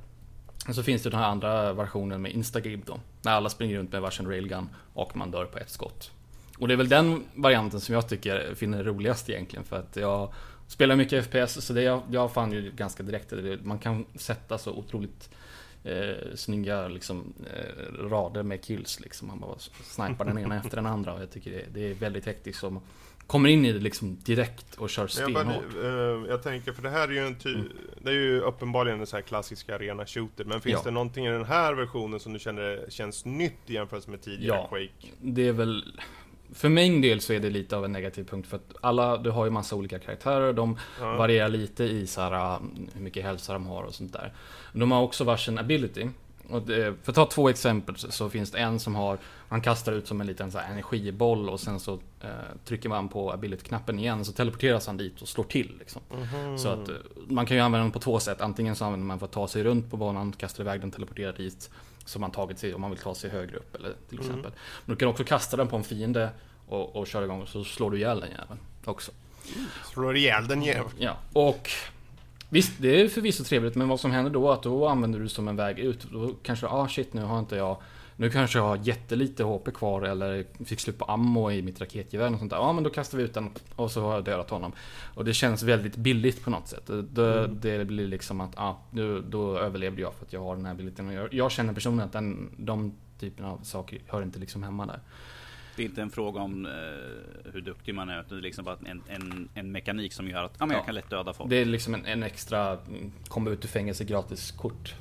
Och så finns det den här andra versionen med Instagib då. När alla springer runt med varsin railgun och man dör på ett skott. Och det är väl den varianten som jag tycker finner roligast egentligen för att jag spelar mycket FPS så det jag, jag fann ju ganska direkt man kan sätta så otroligt eh, snygga liksom, eh, rader med kills liksom. Man bara snipar den ena efter den andra och jag tycker det, det är väldigt hektiskt som kommer in i det liksom direkt och kör Men Jag, stenhårt. bara, eh, jag tänker, för det här är ju en ty- Mm. Det är ju uppenbarligen en sån här klassisk arena shooter. Men finns Ja. det någonting i den här versionen som du känner känns nytt i jämförelse med tidigare Ja. Quake? Det är väl... För min del så är det lite av en negativ punkt för att alla, du har ju massa olika karaktärer, de Ja. varierar lite i så här, uh, hur mycket hälsa de har och sånt där. De har också varsin ability. Det, för att ta två exempel så, finns det en som har, han kastar ut som en liten så energiboll och sen så eh, trycker man på ability-knappen igen så teleporteras han dit och slår till liksom. Mhm. Så att eh, man kan ju använda den på två sätt. Antingen så använder man för att ta sig runt på banan, kastar iväg den, teleporterar dit. Som man tagit sig om man vill ta sig högre upp eller till Mm. exempel. Men du kan också kasta den på en fiende och, och köra igång och så slår du ihjäl den jäveln också. Slår ihjäl den jäveln. Ja, och Visst, det är förvisso trevligt, men vad som händer då är att då använder du som en väg ut. Då kanske, ah shit, nu har inte jag... Nu kanske jag har jättelite HP kvar eller fick slut på ammo i mitt raketgevär och sånt där. Ja, men då kastar vi ut den och så har jag dödat honom. Och det känns väldigt billigt på något sätt. Det, Mm. det blir liksom att, ja, nu, då överlevde jag för att jag har den här. Och Jag, jag känner personligen att den, de typerna av saker hör inte liksom hemma där. Det är inte en fråga om eh, hur duktig man är, utan det är liksom bara en, en, en mekanik som gör att ja, men jag Ja. kan lätt döda folk. Det är liksom en, en extra mm, komma ut ur fängelse gratis kort.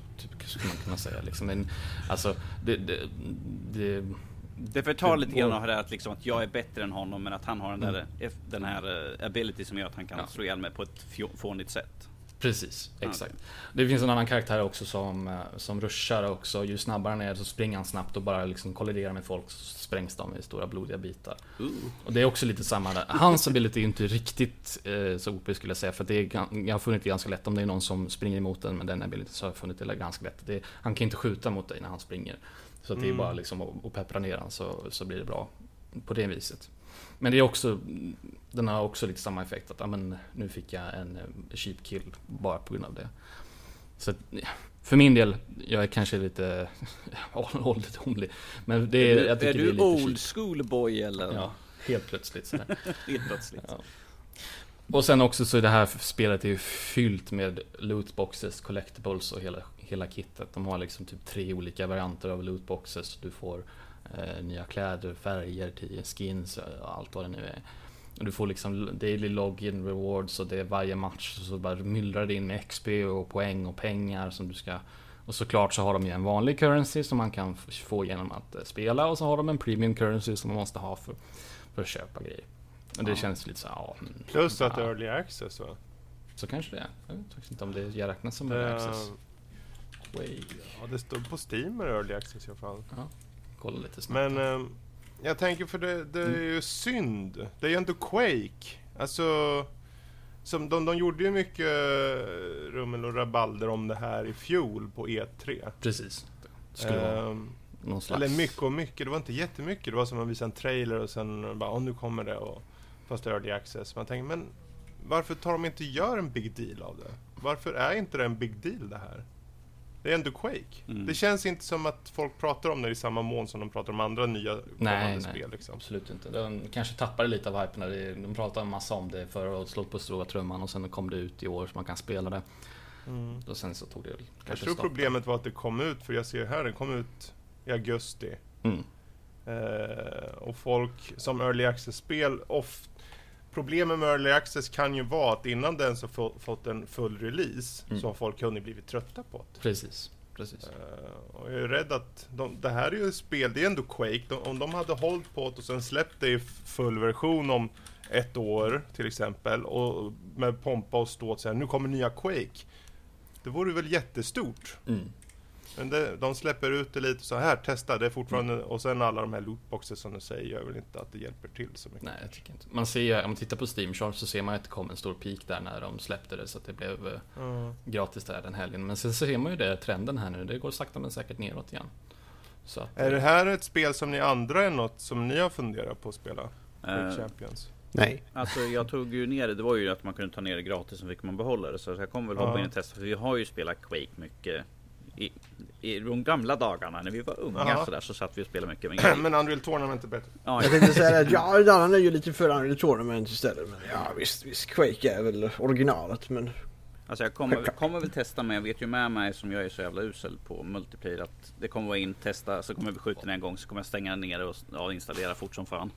Skulle man kunna säga. Liksom en, alltså, det, det, det, Det förtar lite grann av det att, liksom, att jag är bättre än honom, men att han har den, där, den här eh, ability som gör att han kan Ja. slå ihjäl mig på ett fånigt sätt. Precis, exakt. Det finns en annan karaktär också som, eh, som ruschar också. Ju snabbare han är så springer han snabbt och bara liksom kolliderar med folk så sprängs de i stora blodiga bitar. Och det är också lite samma där. Hans ability är ju inte riktigt eh, så OP skulle jag säga. För det är, jag har funnit det ganska lätt om det är någon som springer emot den med den ability så har jag funnit det ganska lätt. Det, han kan inte skjuta mot dig när han springer. Så att det är Mm. bara liksom att peppra ner den så, så blir det bra på det viset. Men det är också, den har också lite samma effekt att ja, men, nu fick jag en eh, cheap kill bara på grund av det. Så att, för min del, jag är kanske lite ålderdomlig. Men det är, jag du, tycker är det är du lite old school boy eller? Ja, helt plötsligt sådär. Helt plötsligt. Ja. Och sen också så är det här spelet är ju fyllt med lootboxes, collectibles och hela, hela kittet. De har liksom typ tre olika varianter av lootboxes. Du får nya kläder, färger, skins och allt vad det nu är. Du får liksom daily login rewards och det är varje match så bara myllrar det in med XP och poäng och pengar som du ska och såklart så har de ju en vanlig currency som man kan få genom att eh, spela och så har de en premium currency som man måste ha för, för att köpa grejer. Och det Ja. känns lite så ja, Plus att det är ja, early access va? Så kanske det är. Jag vet faktiskt inte om det räknas som Det, early access. Way. ja, det står på Steam är early access i alla fall. Kolla lite snabbt. Men ehm, jag tänker för det, det är Mm. ju synd. Det är ju ändå Quake. Alltså, som de, de gjorde ju mycket eh, rummel och rabalder om det här i fjol på E3. Precis. Det skulle vara Ehm, någon slags... eller mycket och mycket, det var inte jättemycket. Det var som att visa en trailer och sen bara, åh nu kommer det. Och, fast det är early access. Man tänker, men varför tar de inte gör en big deal av det? Varför är inte det en big deal det här? Det är ändå Quake. Mm. Det känns inte som att folk pratar om det i samma mån som de pratar om andra nya kommande nej. spel. Liksom. Absolut inte. De kanske tappade lite av hypen de pratade en massa om det förra året, slått på stora trumman och sen kom det ut i år så man kan spela det. Mm. Och sen så tog det Jag kanske tror stopp. problemet var att det kom ut, för jag ser här, det kom ut i augusti. Mm. Eh, och folk som early access-spel, oft, problemet med early access kan ju vara att innan den så få, fått en full release Mm. så har folk hunnit blivit trötta på det. Precis. Precis. Eh, och jag är rädd att de, det här är ju ett spel, det är ändå Quake. De, om de hade hållit på det och sen släppt det i full version om ett år till exempel och med pompa och ståt säga nu kommer nya Quake. Det vore väl jättestort. Mm. Men det, de släpper ut det lite så här, testa, det är fortfarande, och sen alla de här lootboxes som du säger gör väl inte att det hjälper till så mycket. Nej, jag tycker inte. Man ser om man tittar på Steam Chart så ser man att det kom en stor peak där när de släppte det så att det blev eh, Mm. gratis där den helgen. Men sen så ser man ju det, trenden här nu, det går sakta men säkert neråt igen. Så att, Är det här ett spel som ni andra är något som ni har funderat på att spela? Eh, Champions? Nej. Alltså jag tog ju ner det, det var ju att man kunde ta ner det gratis så fick man behålla det. Så jag kommer väl Ja. hoppa in och testa för vi har ju spelat Quake mycket. I, i de gamla dagarna när vi var unga Ja. sådär så satt vi och spelade mycket grejer. Men Unreal Tournament är bättre. Ja, Jag tänkte säga att ja, den andra är ju lite för Unreal Tournament istället. Men ja, visst, visst. Quake är väl originalet, men... Alltså jag kommer, kommer väl testa men jag vet ju med mig som jag är så jävla usel på multiplayer att det kommer vara in, testa, så kommer vi skjuta den en gång så kommer jag stänga ner det och ja, installera fort som fan.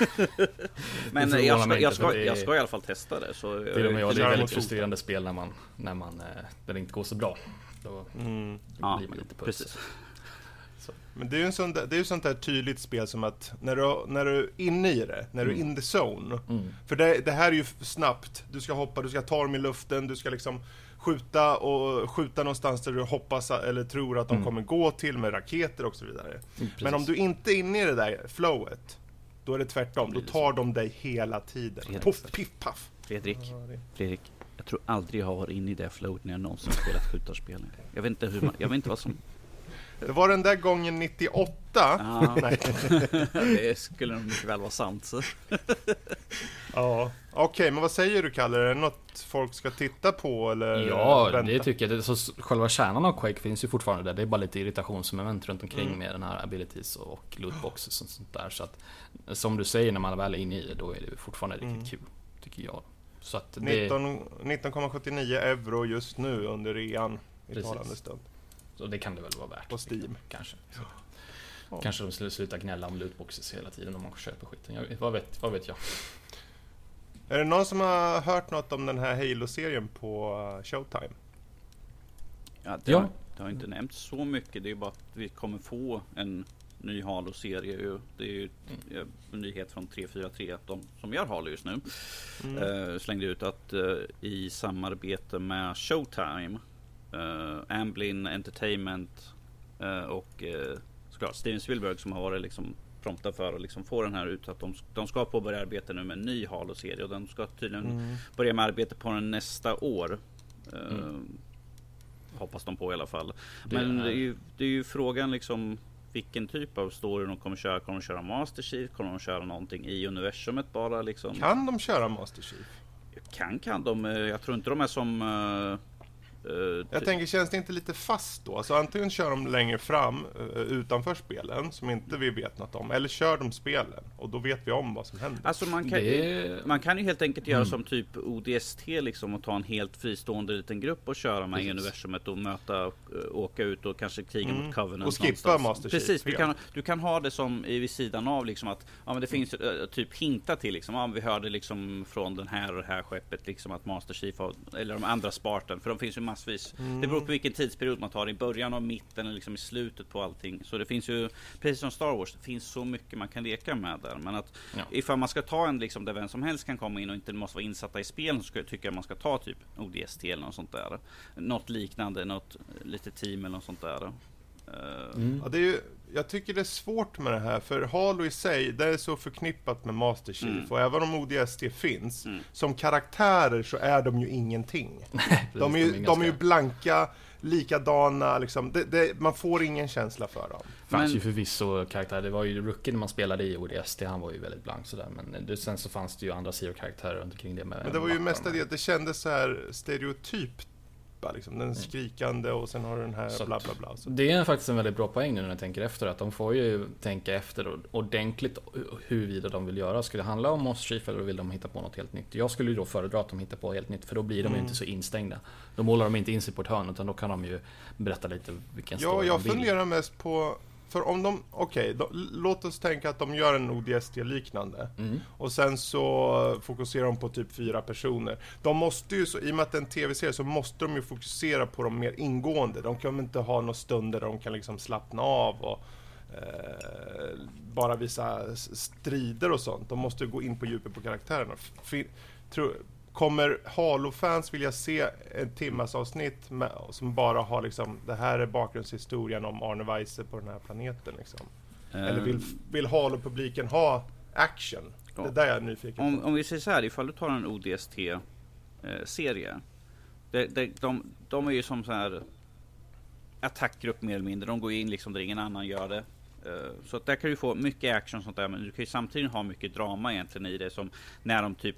men Det jag förvånar ska, jag, ska, det jag ska i alla fall testa det. Så till och med jag, det är väldigt så- frustrerande spel när man, när man, eh, när det inte går så bra. Då Mm. ja, blir man lite precis. Men det är ju en sån där, det är sånt där tydligt spel som att när du, när du är inne i det, när du är in the zone. Mm. För det, det här är ju snabbt. Du ska hoppa, du ska ta dem i luften, du ska liksom skjuta och skjuta någonstans där du hoppas eller tror att de Mm. kommer gå till med raketer och så vidare. Mm, Men om du inte är inne i det där flowet, då är det tvärtom. Då tar de dig hela tiden. Puff, exakt. piff, paff. Fredrik, Fredrik. Jag tror aldrig jag har varit inne i det flowet när jag någonsin spelat skjutarspel. Jag vet inte hur man, jag vet inte vad som... Det var den där gången 98. Ja, Nej. det skulle nog mycket väl vara sant. Så. Ja. Okej, men vad säger du Kalle? Är det något folk ska titta på eller Ja, vänta? det tycker jag. Det, så själva kärnan av Quake finns ju fortfarande där. Det är bara lite irritationsmoment runt omkring Mm. med den här abilities och lootboxes och sånt där. Så att, som du säger, när man väl är inne i det, då är det fortfarande riktigt Mm. kul. Tycker jag. Så att det... 19 19,79 euro just nu under rean i Precis. talande stund. Så det kan det väl vara värt. På Steam. Kanske. Så. Ja. Kanske de skulle sluta gnälla om lootboxes hela tiden om man köper skiten. Jag, vad, vet, vad vet jag? Är det någon som har hört något om den här Halo-serien på uh, Showtime? Ja, det, Ja. Har, det har inte nämnts så mycket. Det är bara att vi kommer få en ny Halo-serie. ju. Det är ju Mm. eh, en nyhet från 343, de som gör Halo just nu. Mm. Eh, slängde ut att eh, i samarbete med Showtime, eh, Amblin Entertainment eh, och eh, såklart Steven Spielberg som har varit liksom prompta för att liksom få den här ut. Att de, de ska påbörja arbeta nu med en ny Halo-serie och de ska tydligen Mm. börja med arbete på den nästa år. Mm. Hoppas de på i alla fall. Det Men är- det är, ju, det är ju frågan liksom vilken typ av story de kommer köra. Kommer de köra Master Chief? Kommer de köra någonting i universumet bara liksom? Kan de köra Master Chief? Kan kan de. eh, Jag tror inte de är som... eh, Jag tänker, känns det inte lite fast då? Alltså antingen kör de längre fram eh, utanför spelen, som inte vi vet något om, eller kör de spelen, och då vet vi om vad som händer. Alltså man kan, Det- man kan ju helt enkelt göra Mm. som typ ODST liksom och ta en helt fristående liten grupp och köra med Precis. universumet och möta, eh, åka ut och kanske kriga Mm. mot Covenant Och skippa någonstans. Master Chief Precis, du kan, du kan ha det som i vid sidan av liksom att ja, men det finns typ hinta till liksom, ja, vi hörde liksom från den här och det här skeppet liksom att Master Chief har, eller de andra Spartan, för de finns ju massvis. Det beror på vilken tidsperiod man tar, i början av mitten eller liksom i slutet på allting. Så det finns ju, precis som Star Wars, det finns så mycket man kan leka med där. Men att Ja. ifall man ska ta en liksom där vem som helst kan komma in och inte måste vara insatta i spelen så skulle jag tycka man ska ta typ ODST eller något sånt där. Något liknande, något lite team eller något sånt där. Eh, Mm. Ja, det är ju, jag tycker det är svårt med det här, för Halo i sig, det är så förknippat med Master Chief, Mm. och även om ODST finns, Mm. som karaktärer så är de ju ingenting. de är ju, de är ju blanka, likadana, liksom. det, det, man får ingen känsla för dem. fanns Men- ju förvisso karaktärer. Det var ju Rookie när man spelade i ODST, han var ju väldigt blank sådär. Men det, sen så fanns det ju andra Zero-karaktärer runt omkring det med Men det var ju vapen mest och- det, det kändes så här stereotypt. Bara, Liksom, den skrikande och sen har du den här Mm. Så bla bla bla. Så, Det är faktiskt en väldigt bra poäng nu när jag tänker efter. Att de får ju tänka efter ordentligt huruvida de vill göra. Ska det handla om Moss Chief eller vill de hitta på något helt nytt? Jag skulle ju då föredra att de hittar på helt nytt för då blir de ju Mm. inte så instängda. Då målar de inte in sig på ett hörn utan då kan de ju berätta lite vilken ja, story jag de vill. funderar mest på... För om de, okej, då- låt oss tänka att de gör en ODST-liknande. Mm. Och sen så fokuserar de på typ fyra personer. De måste ju, så, i och med att det är en tv-serie, så måste de ju fokusera på dem mer ingående. De kan inte ha några stunder där de kan liksom slappna av och eh, bara visa strider och sånt. De måste ju gå in på djupet på karaktärerna. Fin, tror, kommer Halo-fans vilja se ett timmas avsnitt med, som bara har liksom, det här är bakgrundshistorien om Arne Weise på den här planeten liksom? Eller vill, vill Halo-publiken ha action? Ja. Det är där jag är nyfiken Om, på. om vi säger så här, ifall du tar en ODST-serie. De, de, de, de är ju som så här attackgrupp mer eller mindre. De går in liksom där ingen annan gör det. Eh, Så där kan du få mycket action och sånt där. Men du kan ju samtidigt ha mycket drama egentligen i det. Som när de typ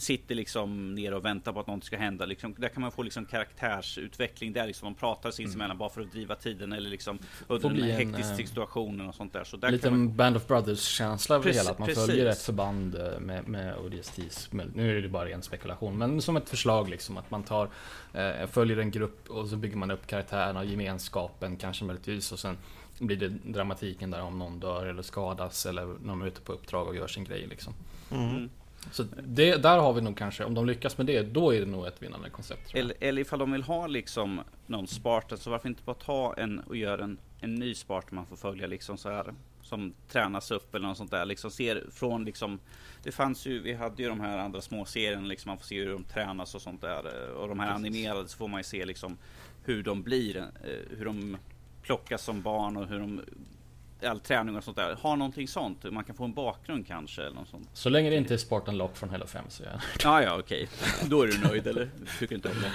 sitter liksom ner och väntar på att något ska hända. Liksom, där kan man få liksom karaktärsutveckling. Där liksom de pratar sinsemellan bara för att driva tiden. Eller liksom under Mm. Får en bli en, hektisk eh, situation och sånt där. Så där Lite kan man, en Band of Brothers-känsla över det hela. Att man precis. följer ett förband eh, med, med ODSTs. Nu är det bara ren spekulation. Men som ett förslag liksom. Att man tar, eh, följer en grupp och så bygger man upp karaktärerna, gemenskapen kanske möjligtvis. Och sen blir det dramatiken där om någon dör eller skadas. Eller när de är ute på uppdrag och gör sin grej liksom. mm. Så det, där har vi nog kanske, om de lyckas med det, då är det nog ett vinnande koncept. Eller, eller ifall de vill ha liksom någon Spartan så varför inte bara ta en och göra en, en ny Spartan man får följa liksom så här som tränas upp eller något sånt där liksom ser från liksom Det fanns ju, vi hade ju de här andra små serierna liksom man får se hur de tränas och sånt där och de här Precis. animerade så får man ju se liksom hur de blir, eh, hur de plockas som barn och hur de all träning och sånt där. Ha någonting sånt. Man kan få en bakgrund kanske eller något sånt. Så länge det inte är Spartan Lock från Halo 5 så är jag... Ja, ja, okej. Då är du nöjd eller? Tycker inte om det?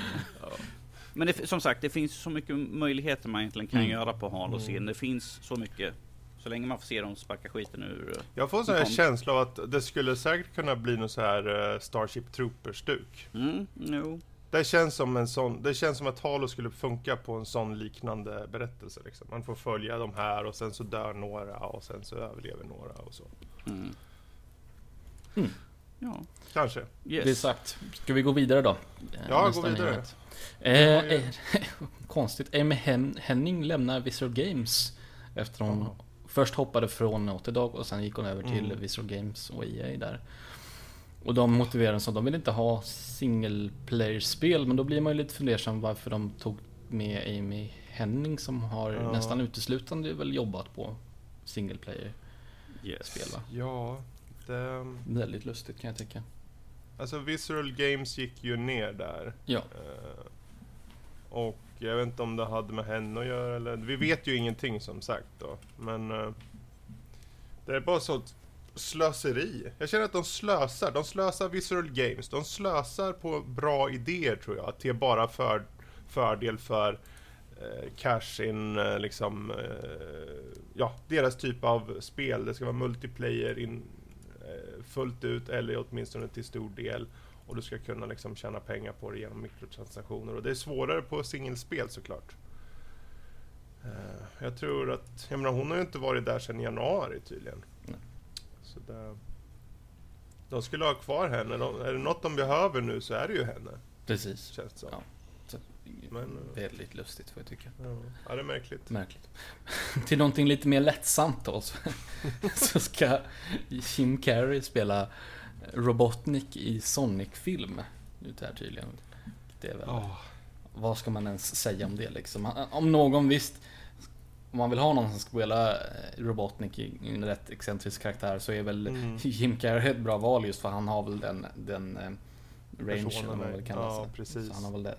Men det, som sagt, det finns så mycket möjligheter man egentligen kan Mm. göra på Halo-serien. Det finns så mycket. Så länge man får se dem sparka skiten ur... Jag får en sån här känsla av att det skulle säkert kunna bli någon så här eh, Starship Troopers-stuk. Mm, jo. Det känns som en sån, det känns som att Halo skulle funka på en sån liknande berättelse liksom. Man får följa de här och sen så dör några och sen så överlever några och så. Mm. Mm. Ja, Kanske. yes. Det är sagt. Ska vi gå vidare då? Ja, nästa gå vidare. Eh, eh, konstigt. Amy Hen- Henning lämnar Visual Games efter hon Jaha. först hoppade från Naughty Dog och sen gick hon över till Mm. Visual Games och EA där. Och de motiverar så att de vill inte ha single player-spel men då blir man ju lite fundersam varför de tog med Amy Henning som har Ja. nästan uteslutande väl jobbat på single player-spel yes. va? Ja, det, Väldigt lustigt kan jag tycka. alltså Visual Games gick ju ner där. Ja. Eh, och jag vet inte om det hade med henne att göra eller... Vi vet ju ingenting som sagt då. Men... eh, det är bara så slöseri. Jag känner att de slösar. De slösar Visual Games. De slösar på bra idéer tror jag. Till bara för, fördel för eh, cash in, eh, liksom, eh, ja, deras typ av spel. Det ska vara multiplayer in, eh, fullt ut eller åtminstone till stor del. Och du ska kunna liksom tjäna pengar på det genom mikrotransaktioner. Och det är svårare på singelspel såklart. Eh, jag tror att, jag menar hon har ju inte varit där sedan januari tydligen. Så det, de skulle ha kvar henne. De, är det något de behöver nu så är det ju henne. Precis. Känns det som. Ja. Så, Men, eh, väldigt lustigt får jag tycka. Ja, ja, det är märkligt. Märkligt. Till någonting lite mer lättsamt då. Så, så ska Jim Carrey spela Robotnik i Sonic-film. Ute här tydligen. Det är väl... Vad ska man ens säga om det liksom? Om någon visst... Om man vill ha någon som ska spela eh, Robotnik i en rätt excentrisk karaktär så är väl Mm. Jim Carrey ett bra val just för han har väl den, den eh, range Personen man väl kallar ja, sig. precis. Så han har väl det.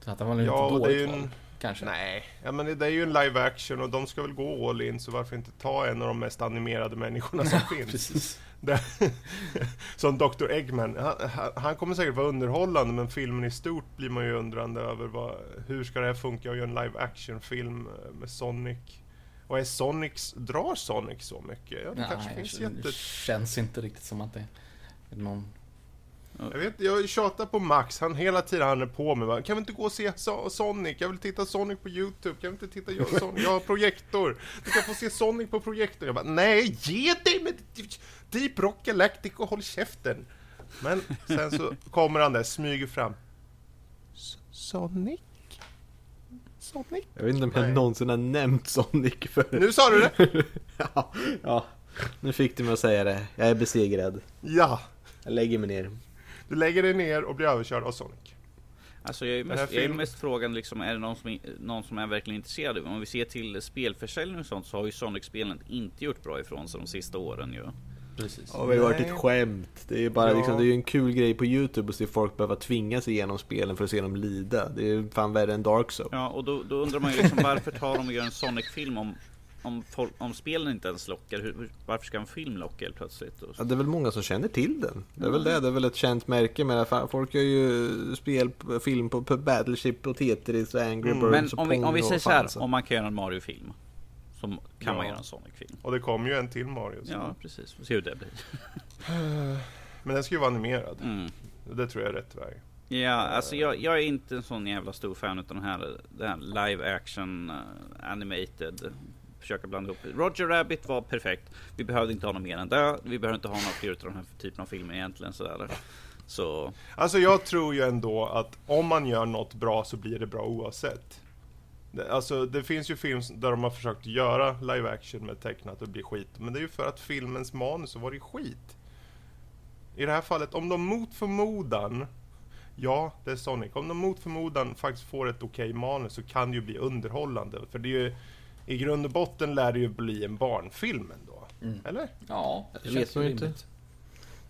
Så att han var väl Ja, inte dåligt en- val. Kanske. Nej, ja, men det, det är ju en live action och de ska väl gå all in så varför inte ta en av de mest animerade människorna som finns. Precis. Som Dr. Eggman. Han, han- kommer säkert vara underhållande men filmen i stort blir man ju undrande över vad, hur ska det här funka att göra en live action film eh, med Sonic. Och är Sonics, drar Sonic så mycket? Ja, det kanske Nej, finns det jätte... känns inte riktigt som att det är någon... Jag vet jag tjatar på Max, han hela tiden han är på mig va? Kan vi inte gå och se so Sonic? Jag vill titta Sonic på Youtube, kan vi inte titta Sonic? Jag har projektor, du kan få se Sonic på projektor. Jag bara, nej, ge dig med Deep Rock Galactic och håll käften! Men sen så kommer han där, smyger fram. Sonic? Sonic? Jag vet inte om jag Nej. någonsin har nämnt Sonic för... Nu sa du det? ja, ja, nu fick du mig att säga det. Jag är besegrad. Ja! Jag lägger mig ner. Du lägger dig ner och blir överkörd av Sonic. Alltså jag är mest, jag är mest frågan liksom, är det någon som, är- någon som är verkligen intresserad? Om vi ser till spelförsäljning och sånt så har ju Sonic-spelen inte gjort bra ifrån sig de sista åren ju. Precis. Det har ju varit ett skämt. Det är ju bara Ja. liksom, det är ju en kul grej på Youtube att se folk behöva tvinga sig igenom spelen för att se dem lida. Det är ju fan värre än Dark Souls. Ja, och då, då undrar man ju liksom varför tar de och gör en Sonic-film om, om, folk, om spelen inte ens lockar? Hur, varför ska en film locka helt plötsligt? Och, Ja, det är väl många som känner till den. Det är väl det. Det är väl ett känt märke. Fan, folk gör ju spel, film på, på Battleship och Tetris och Angry Mm. Birds Men och om vi, om vi säger så här, så. om man kan göra en Mario-film. Så kan man Ja. göra en Sonic-film. Och det kommer ju en till Mario. så- Ja, precis. Vi ser hur det blir. Men den ska ju vara animerad. Mm. Det tror jag är rätt väg. Ja, alltså jag, jag är inte en sån jävla stor fan utav den här, den här live action uh, animated. Försöka blanda ihop. Roger Rabbit var perfekt. Vi behövde inte ha något mer än det. Vi behöver inte ha något fler utav den här typen av filmer egentligen sådär. Så, Alltså jag tror ju ändå att om man gör något bra så blir det bra oavsett. Det, alltså det finns ju film där de har försökt göra live action med tecknat och det blir skit. Men det är ju för att filmens manus har varit skit. I det här fallet, om de mot förmodan Ja, det är Sonic. Om de mot förmodan faktiskt får ett okej manus så kan det ju bli underhållande. För det är ju I grund och botten lär det ju bli en barnfilm ändå. Mm. Eller? Ja, det Det känns vet man ju inte. rimligt.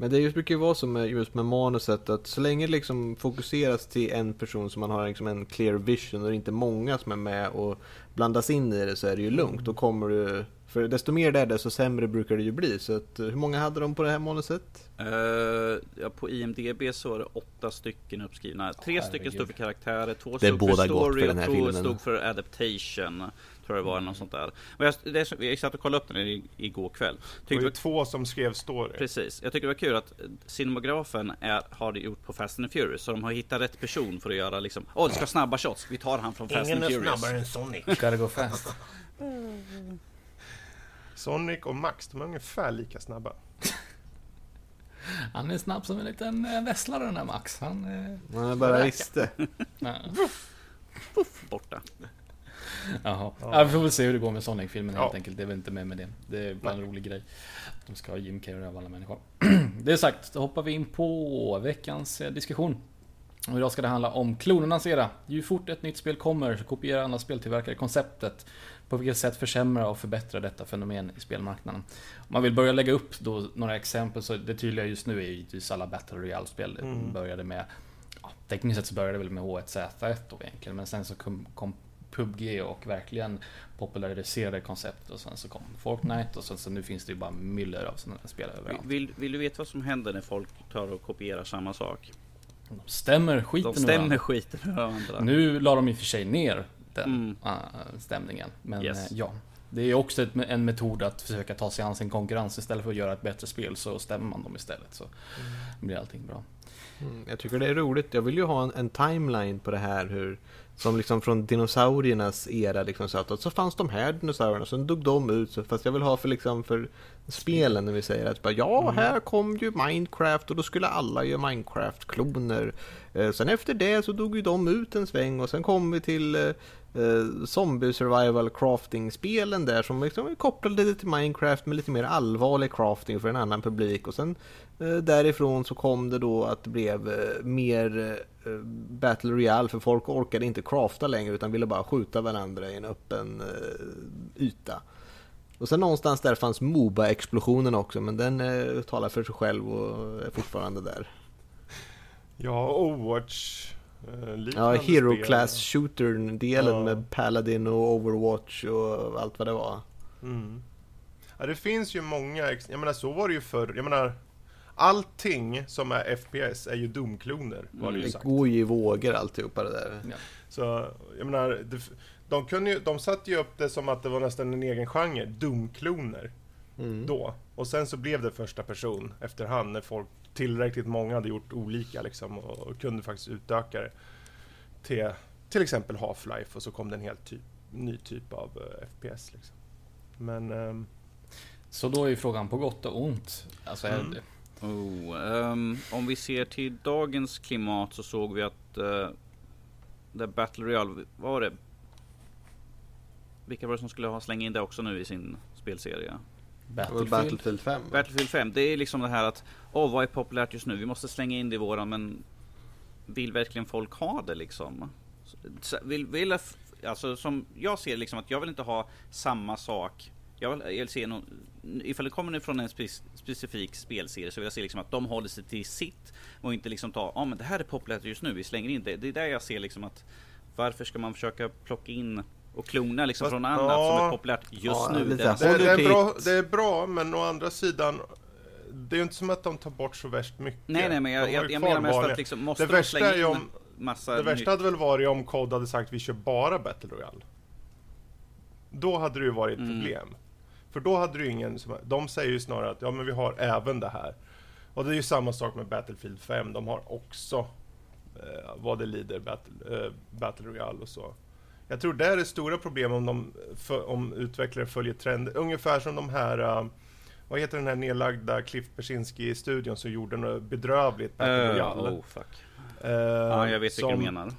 Men det just brukar ju vara så med, just med manuset att så länge det liksom fokuseras till en person som man har liksom en clear vision och det är inte många som är med och blandas in i det så är det ju lugnt. Då kommer du... För desto mer det är desto sämre brukar det ju bli. Så att, hur många hade de på det här manuset? eh, ja, på IMDB så är det åtta stycken uppskrivna. Tre Herregud. stycken stod för karaktärer, två stod för story och två stod för adaptation. Tror jag det var, något sånt där. Och jag, det är, jag satt och kollade upp den i- igår kväll. Det Tyckte var det ju var två som skrev story. Precis. Jag tycker det var kul att cinemagrafen är, har det gjort på Fast and Furious. Så de har hittat rätt person för att göra liksom, åh det ska snabba shots. Vi tar han från Fast and Furious. än Sonic. Gotta go fast. Sonic och Max, de är ungefär lika snabba. Han är snabb som en liten eh, vesslare den här Max. Han är... Man bara visste. Ja. Borta. Jaha. Ja. vi får väl se hur det går med Sonic-filmen helt Ja. enkelt. Det är väl inte med med det. Det är bara en rolig grej. De ska ha Jim Carrey av alla människor. det är sagt, då hoppar vi in på veckans eh, diskussion. Och idag ska det handla om klonernas era. Ju fort ett nytt spel kommer så kopierar andra speltillverkare konceptet. På vilket sätt försämra och förbättra detta fenomen i spelmarknaden. Om man vill börja lägga upp då några exempel så det tydliga just nu är givetvis alla Battle Royale-spel. Mm. började med, ja, tekniskt sett så började det väl med H1Z1 då egentligen. Men sen så kom, kom PubG och verkligen populariserade konceptet och sen så kom Fortnite och sen så nu finns det ju bara myller av sådana här spel överallt. Vill, vill du veta vad som händer när folk tar och kopierar samma sak? De stämmer skiten De stämmer varandra. skiten ur varandra. Nu la de i och för sig ner den Mm. eh, stämningen. Men Yes. eh, ja, det är också ett, en metod att försöka ta sig an sin konkurrens. Istället för att göra ett bättre spel så stämmer man dem istället. Så blir allting bra. Mm, jag tycker det är roligt. Jag vill ju ha en, en timeline på det här. Hur, som liksom från dinosauriernas era. Liksom, så, att, så fanns de här dinosaurierna, sen dog de ut. Så, fast jag vill ha för, liksom, för spelen när vi säger att bara, ja, här kom ju Minecraft och då skulle alla göra Minecraft-kloner. Eh, sen efter det så dog ju de ut en sväng och sen kom vi till eh, eh, Zombie Survival Crafting-spelen där som liksom kopplade det till Minecraft med lite mer allvarlig crafting för en annan publik och sen därifrån så kom det då att det blev eh, mer eh, Battle Royale för folk orkade inte crafta längre utan ville bara skjuta varandra i en öppen eh, yta. Och sen någonstans där fanns Moba-explosionen också men den eh, talar för sig själv och är fortfarande där. Ja, Overwatch. Eh, Ja, Hero spel. Class Shooter-delen Ja. med Paladin och Overwatch och allt vad det var. Mm. Ja, det finns ju många, jag menar så var det ju förr. Jag menar, allting som är FPS är ju domkloner, var det ju Det sagt. går ju i vågor alltihopa det där. Så, jag menar, det, de, kunde ju, de satte ju upp det som att det var nästan en egen genre, domkloner, Mm. då. Och sen så blev det första person efterhand när folk, tillräckligt många hade gjort olika liksom och, och kunde faktiskt utöka det till till exempel Half-Life och så kom det en helt typ, ny typ av eh, FPS liksom. Men, ehm, Så då är ju frågan på gott och ont. Alltså, är Mm. Det, Oh, ehm, om vi ser till dagens klimat så såg vi att uh, det Battle Royale, vad var det? Vilka var det som skulle ha slänga in det också nu i sin spelserie? Battlefield. Battlefield 5. Battlefield 5, det är liksom det här att Åh, vad är populärt just nu? Vi måste slänga in det i våran, men Vill verkligen folk ha det liksom? Vill, vill, alltså som jag ser liksom att jag vill inte ha samma sak jag vill, jag vill se någon, ifall det kommer nu från en spe, specifik spelserie så vill jag se liksom att de håller sig till sitt och inte liksom ta, ja ah, men det här är populärt just nu, vi slänger in det. Det är där jag ser liksom att varför ska man försöka plocka in och klona liksom Fast- från annat ja. som är populärt just Ja, nu? Det är- det, är bra, det är bra, men å andra sidan det är ju inte som att de tar bort så värst mycket. Nej nej men jag, jag, jag menar mest att liksom, måste Det de värsta slänga in om- massa Det värsta hade väl varit om COD hade sagt vi kör bara Battle Royale. Då hade det ju varit ett Mm. problem. För då hade du ingen som, De säger ju snarare att ja men vi har även det här. Och det är ju samma sak med Battlefield 5. De har också eh, vad det lider Battle, eh, Battle Royale och så. Jag tror det är det stora problemet om, de, om utvecklare följer trender. Ungefär som de här eh, vad heter den här nedlagda Cliff Bersinski-studion som gjorde något bedrövligt Battle Royale? oh, fuck. Eh, Ja, jag vet vilka som- du menar.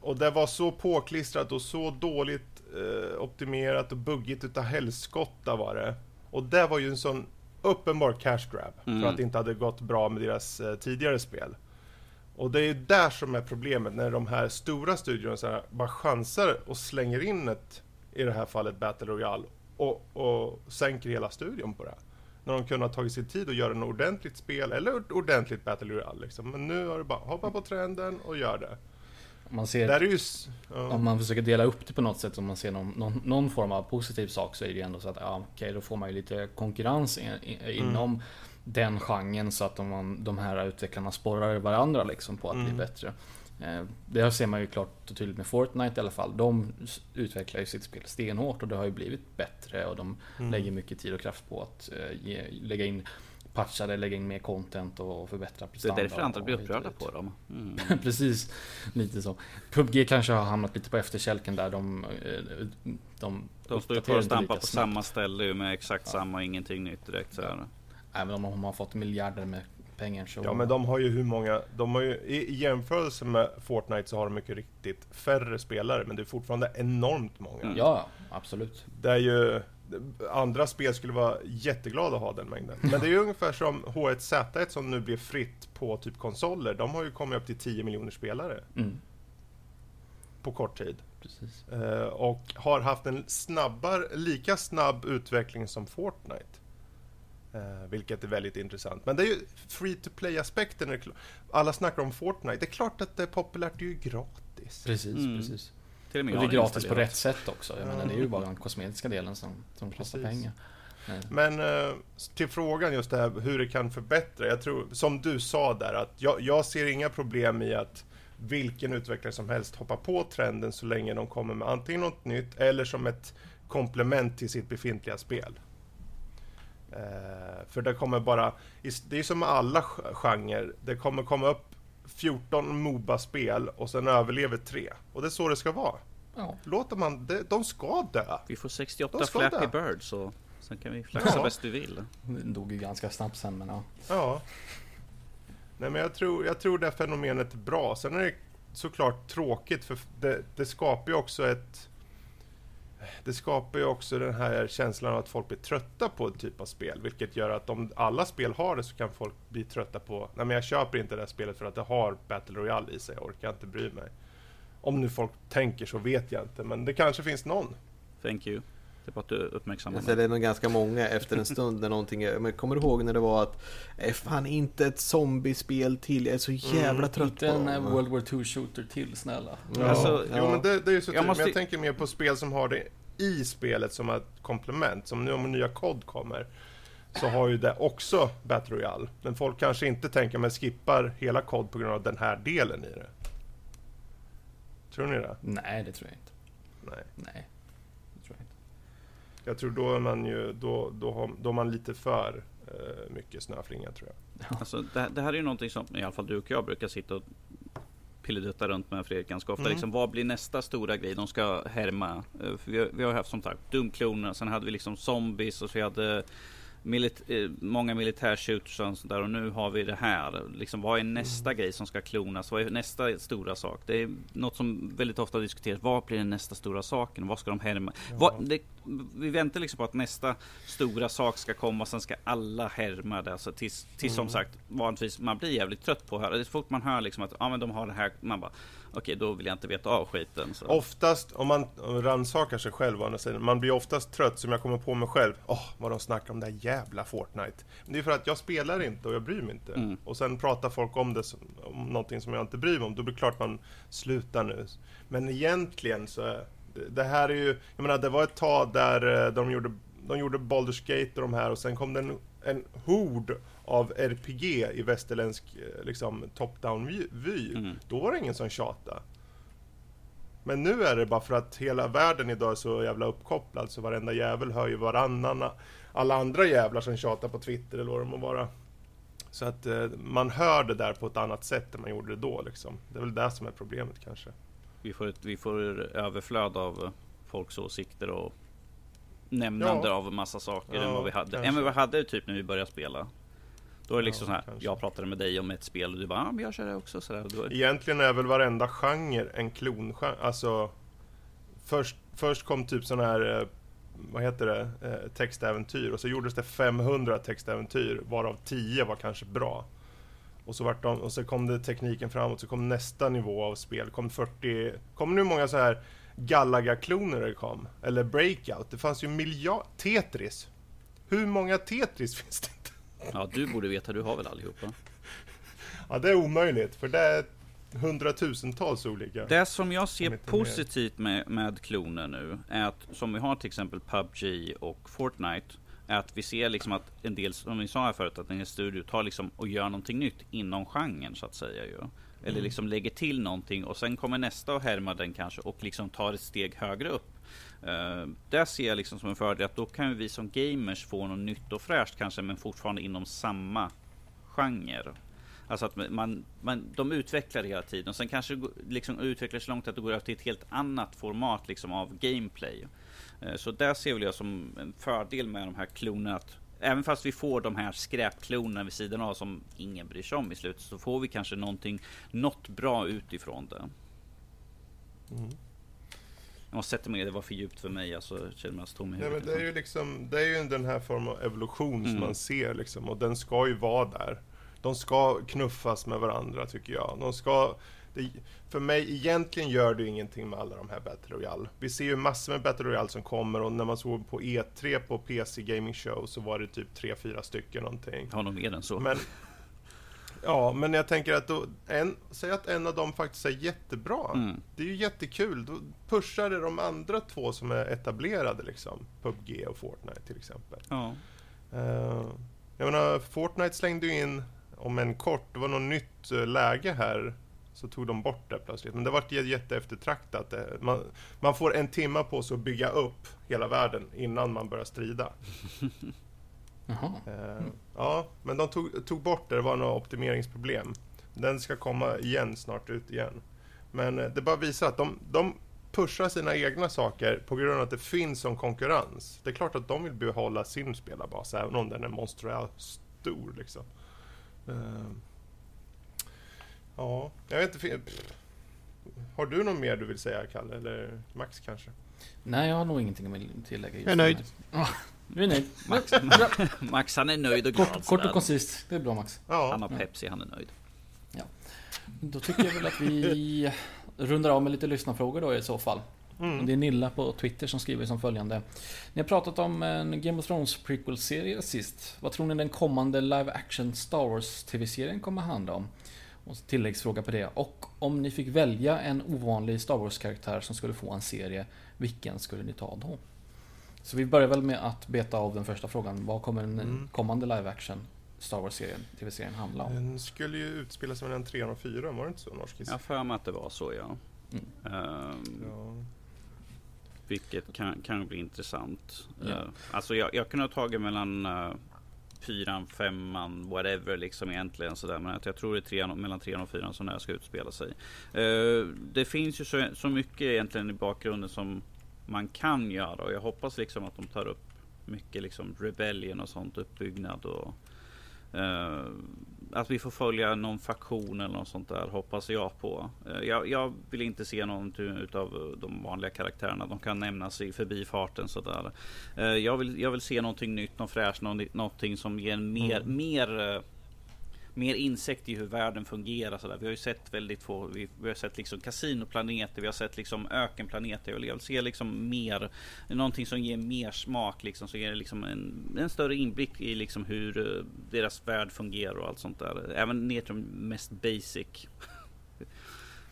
och det var så påklistrat och så dåligt eh, optimerat och buggigt utav helskotta var det. Och det var ju en sån uppenbar cash grab. Mm. För att det inte hade gått bra med deras eh, tidigare spel. Och det är ju där som är problemet när de här stora studiorna bara chansar och slänger in ett, i det här fallet Battle Royale, och, och sänker hela studion på det. När de kunde ha tagit sig tid att göra en ordentligt spel, eller ordentligt Battle Royale liksom. Men nu har det bara, hoppa på trenden och gör det. Om man ser Där är ju... ja. Om man försöker dela upp det på något sätt, om man ser någon, någon, någon form av positiv sak, så är det ju ändå så att, ja, okej, då får man ju lite konkurrens i, i, inom den genren, så att de, de här utvecklarna sporrar varandra liksom på att bli Mm. bättre. Eh, Det ser man ju klart och tydligt med Fortnite i alla fall. De utvecklar ju sitt spel stenhårt och det har ju blivit bättre och de Mm. lägger mycket tid och kraft på att eh, ge, lägga in patchade, lägga in mer content och förbättra Det är prestanda därför andra och blir och upprörda på dem. Mm. Precis, lite så. PubG kanske har hamnat lite på efterkälken där. De, eh, de, De står ju kvar och stampar på snabbt. samma ställe med exakt samma, ingenting nytt direkt så här. Även om de har fått miljarder med pengar så... Ja men de har ju hur många, de har ju, i, i jämförelse med Fortnite så har de mycket riktigt färre spelare men det är fortfarande enormt många. Mm. Ja, absolut. Det är ju, andra spel skulle vara jätteglada att ha den mängden. Men det är ju ungefär som H1Z1 som nu blir fritt på typ konsoler. De har ju kommit upp till 10 miljoner spelare Mm, på kort tid. precis. Eh, och har haft en snabbare, lika snabb utveckling som Fortnite. Eh, vilket är väldigt intressant. Men det är ju free to play-aspekten. Alla snackar om Fortnite. Det är klart att det är populärt, det är ju gratis. Precis, Mm. precis. Till och med Och det är gratis på rätt sätt också. Jag menar, det är ju bara den kosmetiska delen som, som kostar Precis. pengar. Men eh, till frågan just det här hur det kan förbättra. Jag tror, som du sa där, att jag, jag ser inga problem i att vilken utvecklare som helst hoppar på trenden så länge de kommer med antingen något nytt eller som ett komplement till sitt befintliga spel. Eh, för det kommer bara, det är som med alla genrer, det kommer komma upp 14 Moba-spel och sen överlever tre. Och det är så det ska vara. Ja. Låter man, de, de ska dö. Vi får 68 De ska Flappy dö. Birds och sen kan vi flaxa Ja. bäst vi vill. Den dog ju ganska snabbt sen men ja. Ja. Nej men jag tror, jag tror det fenomenet är bra. Sen är det såklart tråkigt för det, det skapar ju också ett... Det skapar ju också den här känslan av att folk blir trötta på en typ av spel. Vilket gör att om alla spel har det så kan folk bli trötta på... Nej men jag köper inte det här spelet för att det har Battle Royale i sig. Jag orkar inte bry mig. Om nu folk tänker så vet jag inte. Men det kanske finns någon. Thank you. Det är bara att du uppmärksammar Alltså, det är nog ganska många efter en stund när någonting är, men kommer du ihåg när det var att fan inte ett zombiespel till, jag är så jävla trött Inte på en eh, dem. World War 2 shooter till snälla. Ja, Alltså, Jo men det, det är ju så Jag måste- men jag tänker mer på spel som har det i spelet som ett komplement. Som nu om nya kod kommer. Så har ju det också Battle Royale. Men folk kanske inte tänker, men skippar hela kod på grund av den här delen i det. Tror ni det? Nej, det tror jag inte. Nej. Nej, det tror jag inte. Jag tror då är man ju, då, då, har, då man lite för eh, mycket snöflinga tror jag. Alltså, det, det här är ju någonting som i alla fall du och jag brukar sitta och pilledutta runt med Fredrik ganska ofta. Mm. Liksom, vad blir nästa stora grej de ska härma? Eh, För vi, har, vi har haft som sagt Doom-klonerna, sen hade vi liksom zombies och så vi hade milit, eh, många militärshooters och sånt där och nu har vi det här. Liksom, vad är nästa grej som ska klonas? Vad är nästa stora sak? Det är något som väldigt ofta diskuteras. Vad blir den nästa stora saken? Vad ska de härma? Vad, det, vi väntar liksom på att nästa stora sak ska komma, sen ska alla härma det. Alltså tills, tills som sagt, vanligtvis man blir jävligt trött på det här. Så fort man hör liksom att ja, men de har det här, man bara okej, då vill jag inte veta av skiten. Så. Oftast, om man rannsakar sig själv å andra sidan, man blir oftast trött som jag kommer på mig själv. Åh, vad de snackar om det där jävla Fortnite. Men det är för att jag spelar inte och jag bryr mig inte. Mm. Och sen pratar folk om det som, om någonting som jag inte bryr mig om. Då blir det klart man slutar nu. Men egentligen så det, här är ju, jag menar det var ett tag där eh, de gjorde, de gjorde Baldur's Gate och de här och sen kom det en, hord av RPG i västerländsk eh, liksom, top-down vy. vy. Mm. Då var det ingen som tjatade. Men nu är det bara för att hela världen idag är så jävla uppkopplad så varenda jävel hör ju varannan alla andra jävlar som tjatar på Twitter eller vad det må vara. Så att eh, man hör det där på ett annat sätt än man gjorde det då liksom. Det är väl det som är problemet kanske. Vi, får ett, vi får överflöd av eh, folks åsikter och nämnande Ja. av massa saker Ja, än vad vi hade. kanske. Än vad vi hade typ när vi började spela. Då är det liksom Ja, så här, kanske. jag pratade med dig om ett spel och du bara, ja men jag kör det också. Så där. Egentligen är väl varenda genre en klongenre. Alltså, först, först kom typ sån här, eh, vad heter det, eh, textäventyr. Och så gjordes det 500 textäventyr, varav 10 var kanske bra. Och så, vart de, och så kom det tekniken framåt, så kom nästa nivå av spel. kom 40, kom nu många så här Galaga-kloner kom? Eller Breakout? Det fanns ju miljard... Tetris! Hur många Tetris finns det inte? ja, du borde veta, du har väl allihopa? Ja, det är omöjligt, för det är hundratusentals olika. Det som jag ser positivt med, med kloner nu är att som vi har till exempel PubG och Fortnite är att vi ser liksom att en del, som vi sa här förut, att en hel studio tar liksom och gör någonting nytt inom genren så att säga ju. Eller Mm. liksom lägger till någonting och sen kommer nästa och härmar den kanske och liksom tar ett steg högre upp. Uh, där ser jag liksom som en fördel att då kan vi som gamers få något nytt och fräscht kanske men fortfarande inom samma genre. Alltså att man, man, de utvecklar hela tiden och sen kanske liksom utvecklar så långt att det går över till ett helt annat format liksom av gameplay. Eh, Så där ser väl jag som en fördel med de här klonerna att Även fast vi får de här skräpklonerna vid sidan av som ingen bryr sig om i slutet så får vi kanske någonting, något bra utifrån det. Mm. Jag måste sätta mig det var för djupt för mig alltså. Känner mig tom i Nej, men huvudet. det är ju liksom, det är ju den här formen av evolution som Mm. man ser liksom, och den ska ju vara där. De ska knuffas med varandra tycker jag. De ska, det, för mig egentligen gör det ingenting med alla de här Battle Royale. Vi ser ju massor med Battle Royale som kommer och när man såg på E3 på PC Gaming Show så var det typ 3-4 stycken någonting. Har nog mer än så. Men, ja, men jag tänker att då, en, säg att en av dem faktiskt är jättebra. Mm. Det är ju jättekul. Då pushar det de andra två som är etablerade liksom. PubG och Fortnite till exempel. Ja. Uh, jag menar, Fortnite slängde ju in om en kort, det var något nytt eh, läge här så tog de bort det plötsligt. Men det var jätte eftertraktat. Man, man får en timme på sig att bygga upp hela världen innan man börjar strida. Jaha. Eh, ja, men de tog, tog bort det, det var några optimeringsproblem. Den ska komma igen snart ut igen. Men eh, det bara visar att de, de pushar sina egna saker på grund av att det finns som konkurrens. Det är klart att de vill behålla sin spelarbas, även om den är monstruöst stor liksom. Uh, ja, jag vet inte. Har du något mer du vill säga, Kalle? Eller Max kanske? Nej, jag har nog ingenting att tillägga. Just jag är nöjd. Du är nöjd. Max, Max han är nöjd och glad. Kort, kort och koncist. Det är bra Max. Ja. Han har Pepsi, han är nöjd. Ja. Då tycker jag väl att vi rundar av med lite lyssnarfrågor då i så fall. Mm. Det är Nilla på Twitter som skriver som följande. Ni har pratat om en Game of Thrones prequel-serie sist. Vad tror ni den kommande live action Star Wars TV-serien kommer handla om? Och tilläggsfråga på det. Och om ni fick välja en ovanlig Star Wars-karaktär som skulle få en serie, vilken skulle ni ta då? Så vi börjar väl med att beta av den första frågan. Vad kommer en mm. kommande live action Star Wars-serien, TV-serien handla om? Den skulle ju utspela sig mellan 3 och 4, var det inte så? Norsk Jag för mig att det var så, ja. Mm. Um, ja. Vilket kan, kan bli intressant. Ja. Uh, alltså jag, jag kunde ha tagit mellan uh, fyran, femman, whatever liksom egentligen sådär. Men att jag tror det är trean, mellan trean och fyran som det här ska utspela sig. Eh, det finns ju så, så mycket egentligen i bakgrunden som man kan göra och jag hoppas liksom att de tar upp mycket liksom rebellion och sånt uppbyggnad och eh, att vi får följa någon faktion eller något sånt där hoppas jag på. Uh, jag, jag, vill inte se någon utav de vanliga karaktärerna. De kan nämnas i förbifarten sådär. Uh, jag, vill, jag vill se någonting nytt, något fräscht, någonting som ger mer, mm. mer mer insikt i hur världen fungerar. Så där. Vi har ju sett väldigt få, vi, vi har sett liksom kasinoplaneter, vi har sett liksom ökenplaneter. Jag vill se liksom mer, någonting som ger mer smak, liksom, som ger liksom en, en större inblick i liksom hur uh, deras värld fungerar och allt sånt där. Även ner till de mest basic.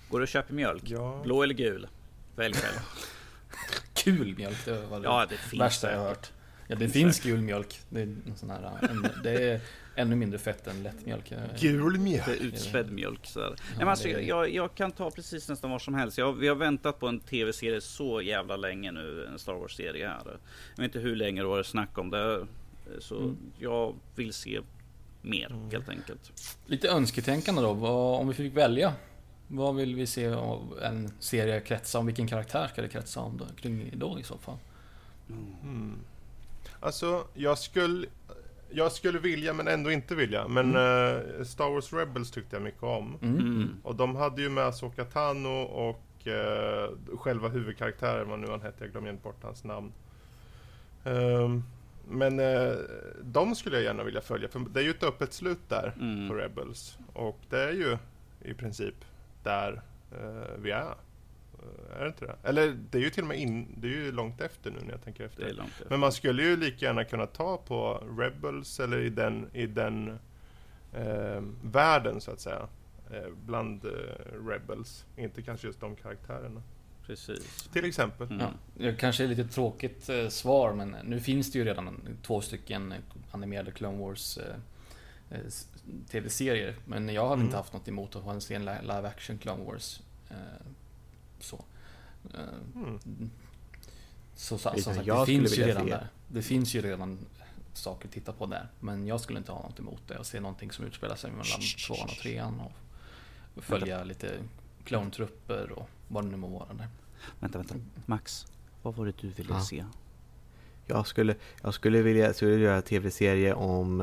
Går du och köper mjölk? Ja. Blå eller gul? Välj själv. Kul mjölk, det var det ja, det värsta jag har hört. Ja, det finns gul mjölk. Det är, en sån här, en, det är ännu mindre fett än lättmjölk. Gul mjölk? Det är utspädd mjölk. Så ja, Nej, alltså, är... jag, jag, kan ta precis nästan vad som helst. Jag, vi har väntat på en tv-serie så jävla länge nu. En Star Wars-serie här. Jag vet inte hur länge det var snack om det. Så mm. jag vill se mer mm. helt enkelt. Lite önsketänkande då. Vad, om vi fick välja. Vad vill vi se av en serie kretsa om? Vilken karaktär ska det kretsa om då, kring då i så fall? Mm. Alltså, jag skulle, jag skulle vilja men ändå inte vilja. Men mm. uh, Star Wars Rebels tyckte jag mycket om. Mm. mm. Och de hade ju med Asoka Tano och uh, själva huvudkaraktären, vad nu han hette, jag glömmer bort hans namn. Um, men uh, de skulle jag gärna vilja följa, för det är ju ett öppet slut där mm. på Rebels. Och det är ju i princip där vi är. Är det inte det? Eller det är ju till och med in, det är ju långt efter nu när jag tänker efter. efter. Men man skulle ju lika gärna kunna ta på Rebels eller i den, i den eh, världen så att säga. Eh, bland eh, Rebels. Inte kanske just de karaktärerna. Precis. Till exempel. Mm. Ja, det kanske är lite tråkigt eh, svar men nu finns det ju redan två stycken animerade Clone Wars eh, eh, TV-serier. Men jag hade mm. inte haft något emot att se en live action Clone Wars så. Mm. Så, så, så, det finns ju redan där. Det finns ju redan saker att titta på där. Men jag skulle inte ha något emot det och se någonting som utspelar sig mellan tvåan och trean. Och följa vänta. lite klontrupper och vad det nu må vara där. Vänta, vänta. Max, vad var det du ville ja. se? Jag skulle, jag skulle vilja skulle göra tv-serie om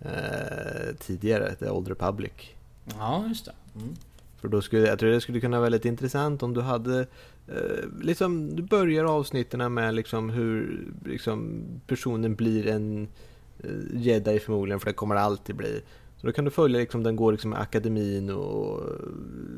eh, tidigare, The Old Republic. Ja, just det. Mm. För då skulle, jag tror det skulle kunna vara väldigt intressant om du hade eh, liksom, du börjar avsnitten med liksom hur liksom, personen blir en eh, jedi förmodligen, för det kommer det alltid bli. Så då kan du följa liksom, den går liksom med akademin och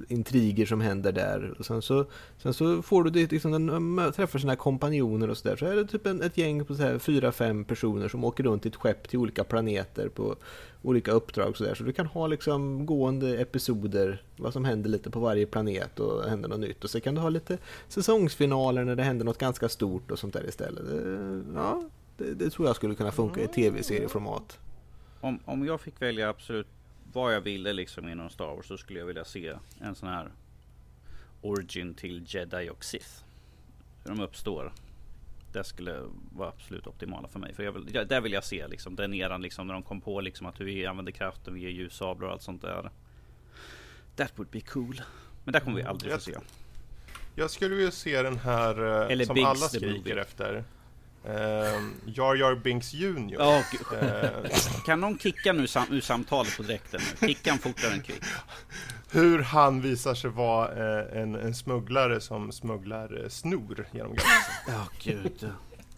intriger som händer där. Och sen så, sen så får du det, liksom, den träffar sina kompanjoner och sådär. Så är det typ en, ett gäng på så här, fyra, fem personer som åker runt i ett skepp till olika planeter på olika uppdrag och sådär. Så du kan ha liksom gående episoder, vad som händer lite på varje planet och händer något nytt. Och så kan du ha lite säsongsfinaler när det händer något ganska stort och sånt där istället. Ja, det, det tror jag skulle kunna funka i tv-serieformat om, om jag fick välja absolut vad jag ville liksom inom Star Wars så skulle jag vilja se en sån här Origin till Jedi och Sith. Hur de uppstår. Det skulle vara absolut optimala för mig. För jag vill, ja, där vill jag se liksom den eran liksom när de kom på liksom att hur vi använder kraften, vi ger ljussablar och allt sånt där. That would be cool. Men där kommer vi aldrig få se. Jag skulle vilja se den här eh, Eller som Biggs alla skriker efter. Uh, Jar Jar Binks Jr. Ja. Eh, Kan någon kicka nu sam- ur samtalet på direkten nu? Kicka han fortare än kvick. hur han visar sig vara eh, en, en smugglare som smugglar eh, snor genom galaxen. Ja, gud.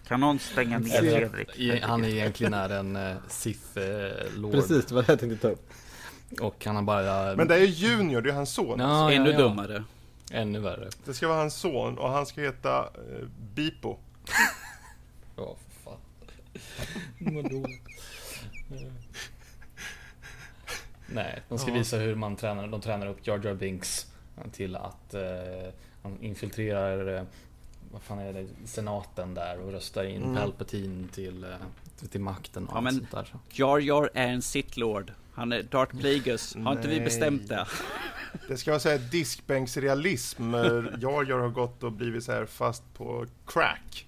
Kan någon stänga ner Eller, Fredrik? han egentligen är en uh, Sith-lord. Precis, det var det jag tänkte ta upp. Och han har bara... Men det är ju Junior, det är hans son. Ja, Ännu ja, ja. dummare. Ännu värre. Det ska vara hans son och han ska heta eh, Bipo. Ja, för fan. Vadå? Nej, de ska Ja. visa hur man tränar. De tränar upp Jar Jar Binks till att eh, han infiltrerar eh, vad fan är det, senaten där och röstar in Mm. Palpatine till, eh, till, makten och Ja, men- sånt där. Så. Jar Jar är en Sith Lord. Han är Darth Plagueis. Har inte vi bestämt det? Det ska så här diskbänksrealism. Jar Jar har gått och blivit så här fast på crack.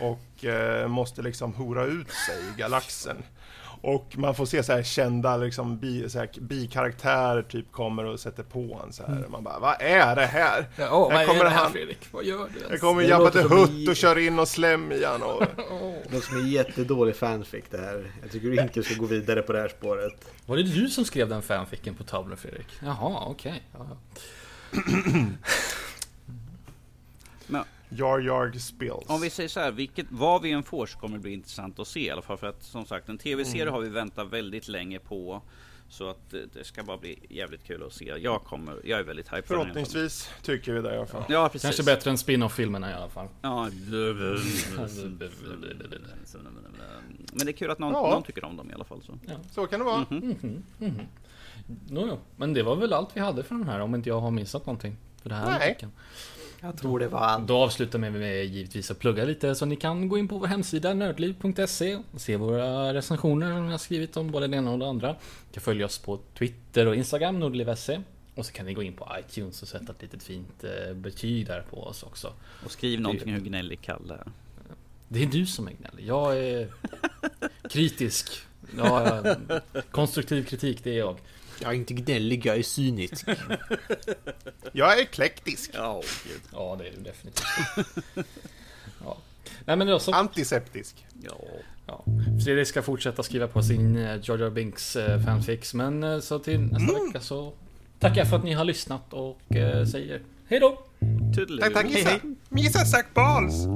Och eh, måste liksom hora ut sig i galaxen. Och man får se så här kända liksom, bi, så här, bikaraktärer typ kommer och sätter på honom så här. Man bara, vad är det här? Ja, åh, Här vad kommer är det här han- Fredrik? Vad gör du ens? kommer Jabba the som Hutt i- och kör in och slem igen och... Det låter som en jättedålig fanfic det här. Jag tycker du inte ska gå vidare på det här spåret. Var det du som skrev den fanficken på tavlan Fredrik? Jaha, okej. Ja, ja. Jar Jar spills. Om vi säger så här, vilket, vad vi än får så kommer det bli intressant att se i alla fall. För att som sagt, en tv-serie Mm. har vi väntat väldigt länge på. Så att eh, det ska bara bli jävligt kul att se. Jag kommer, jag är väldigt för fall. Förhoppningsvis tycker vi det i alla fall. Ja, precis. Kanske bättre än spin-off-filmerna i alla fall. Ja. Men det är kul att någon, Ja. någon tycker om dem i alla fall. Så. Så kan det vara. Mhm. Nåjo, men det var väl allt vi hade för den här om inte jag har missat någonting. För det här Nej. veckan. Jag tror det var allt. Då avslutar vi med givetvis att plugga lite så ni kan gå in på vår hemsida nördliv.se och se våra recensioner som vi har skrivit om både det ena och det andra. Ni kan följa oss på Twitter och Instagram, nordliv.se. Och så kan ni gå in på iTunes och sätta ett litet fint eh, betyg där på oss också. Och skriv någonting hur gnällig Kalle är. Det är du som är gnällig. Jag är kritisk. Ja, konstruktiv kritik, det är jag. Jag är inte gnällig, jag är cynisk. Jag är eklektisk. Ja, gud. Ja, det är du definitivt. Ja. Nej men då så. Antiseptisk. Ja. Ja. Fredrik ska fortsätta skriva på sin eh, Jar Jar Binks eh, fanfix. Men eh, så till nästa vecka så tackar jag för att ni har lyssnat och eh, säger hej då! Tack, tack Gissa. Gissa suck balls.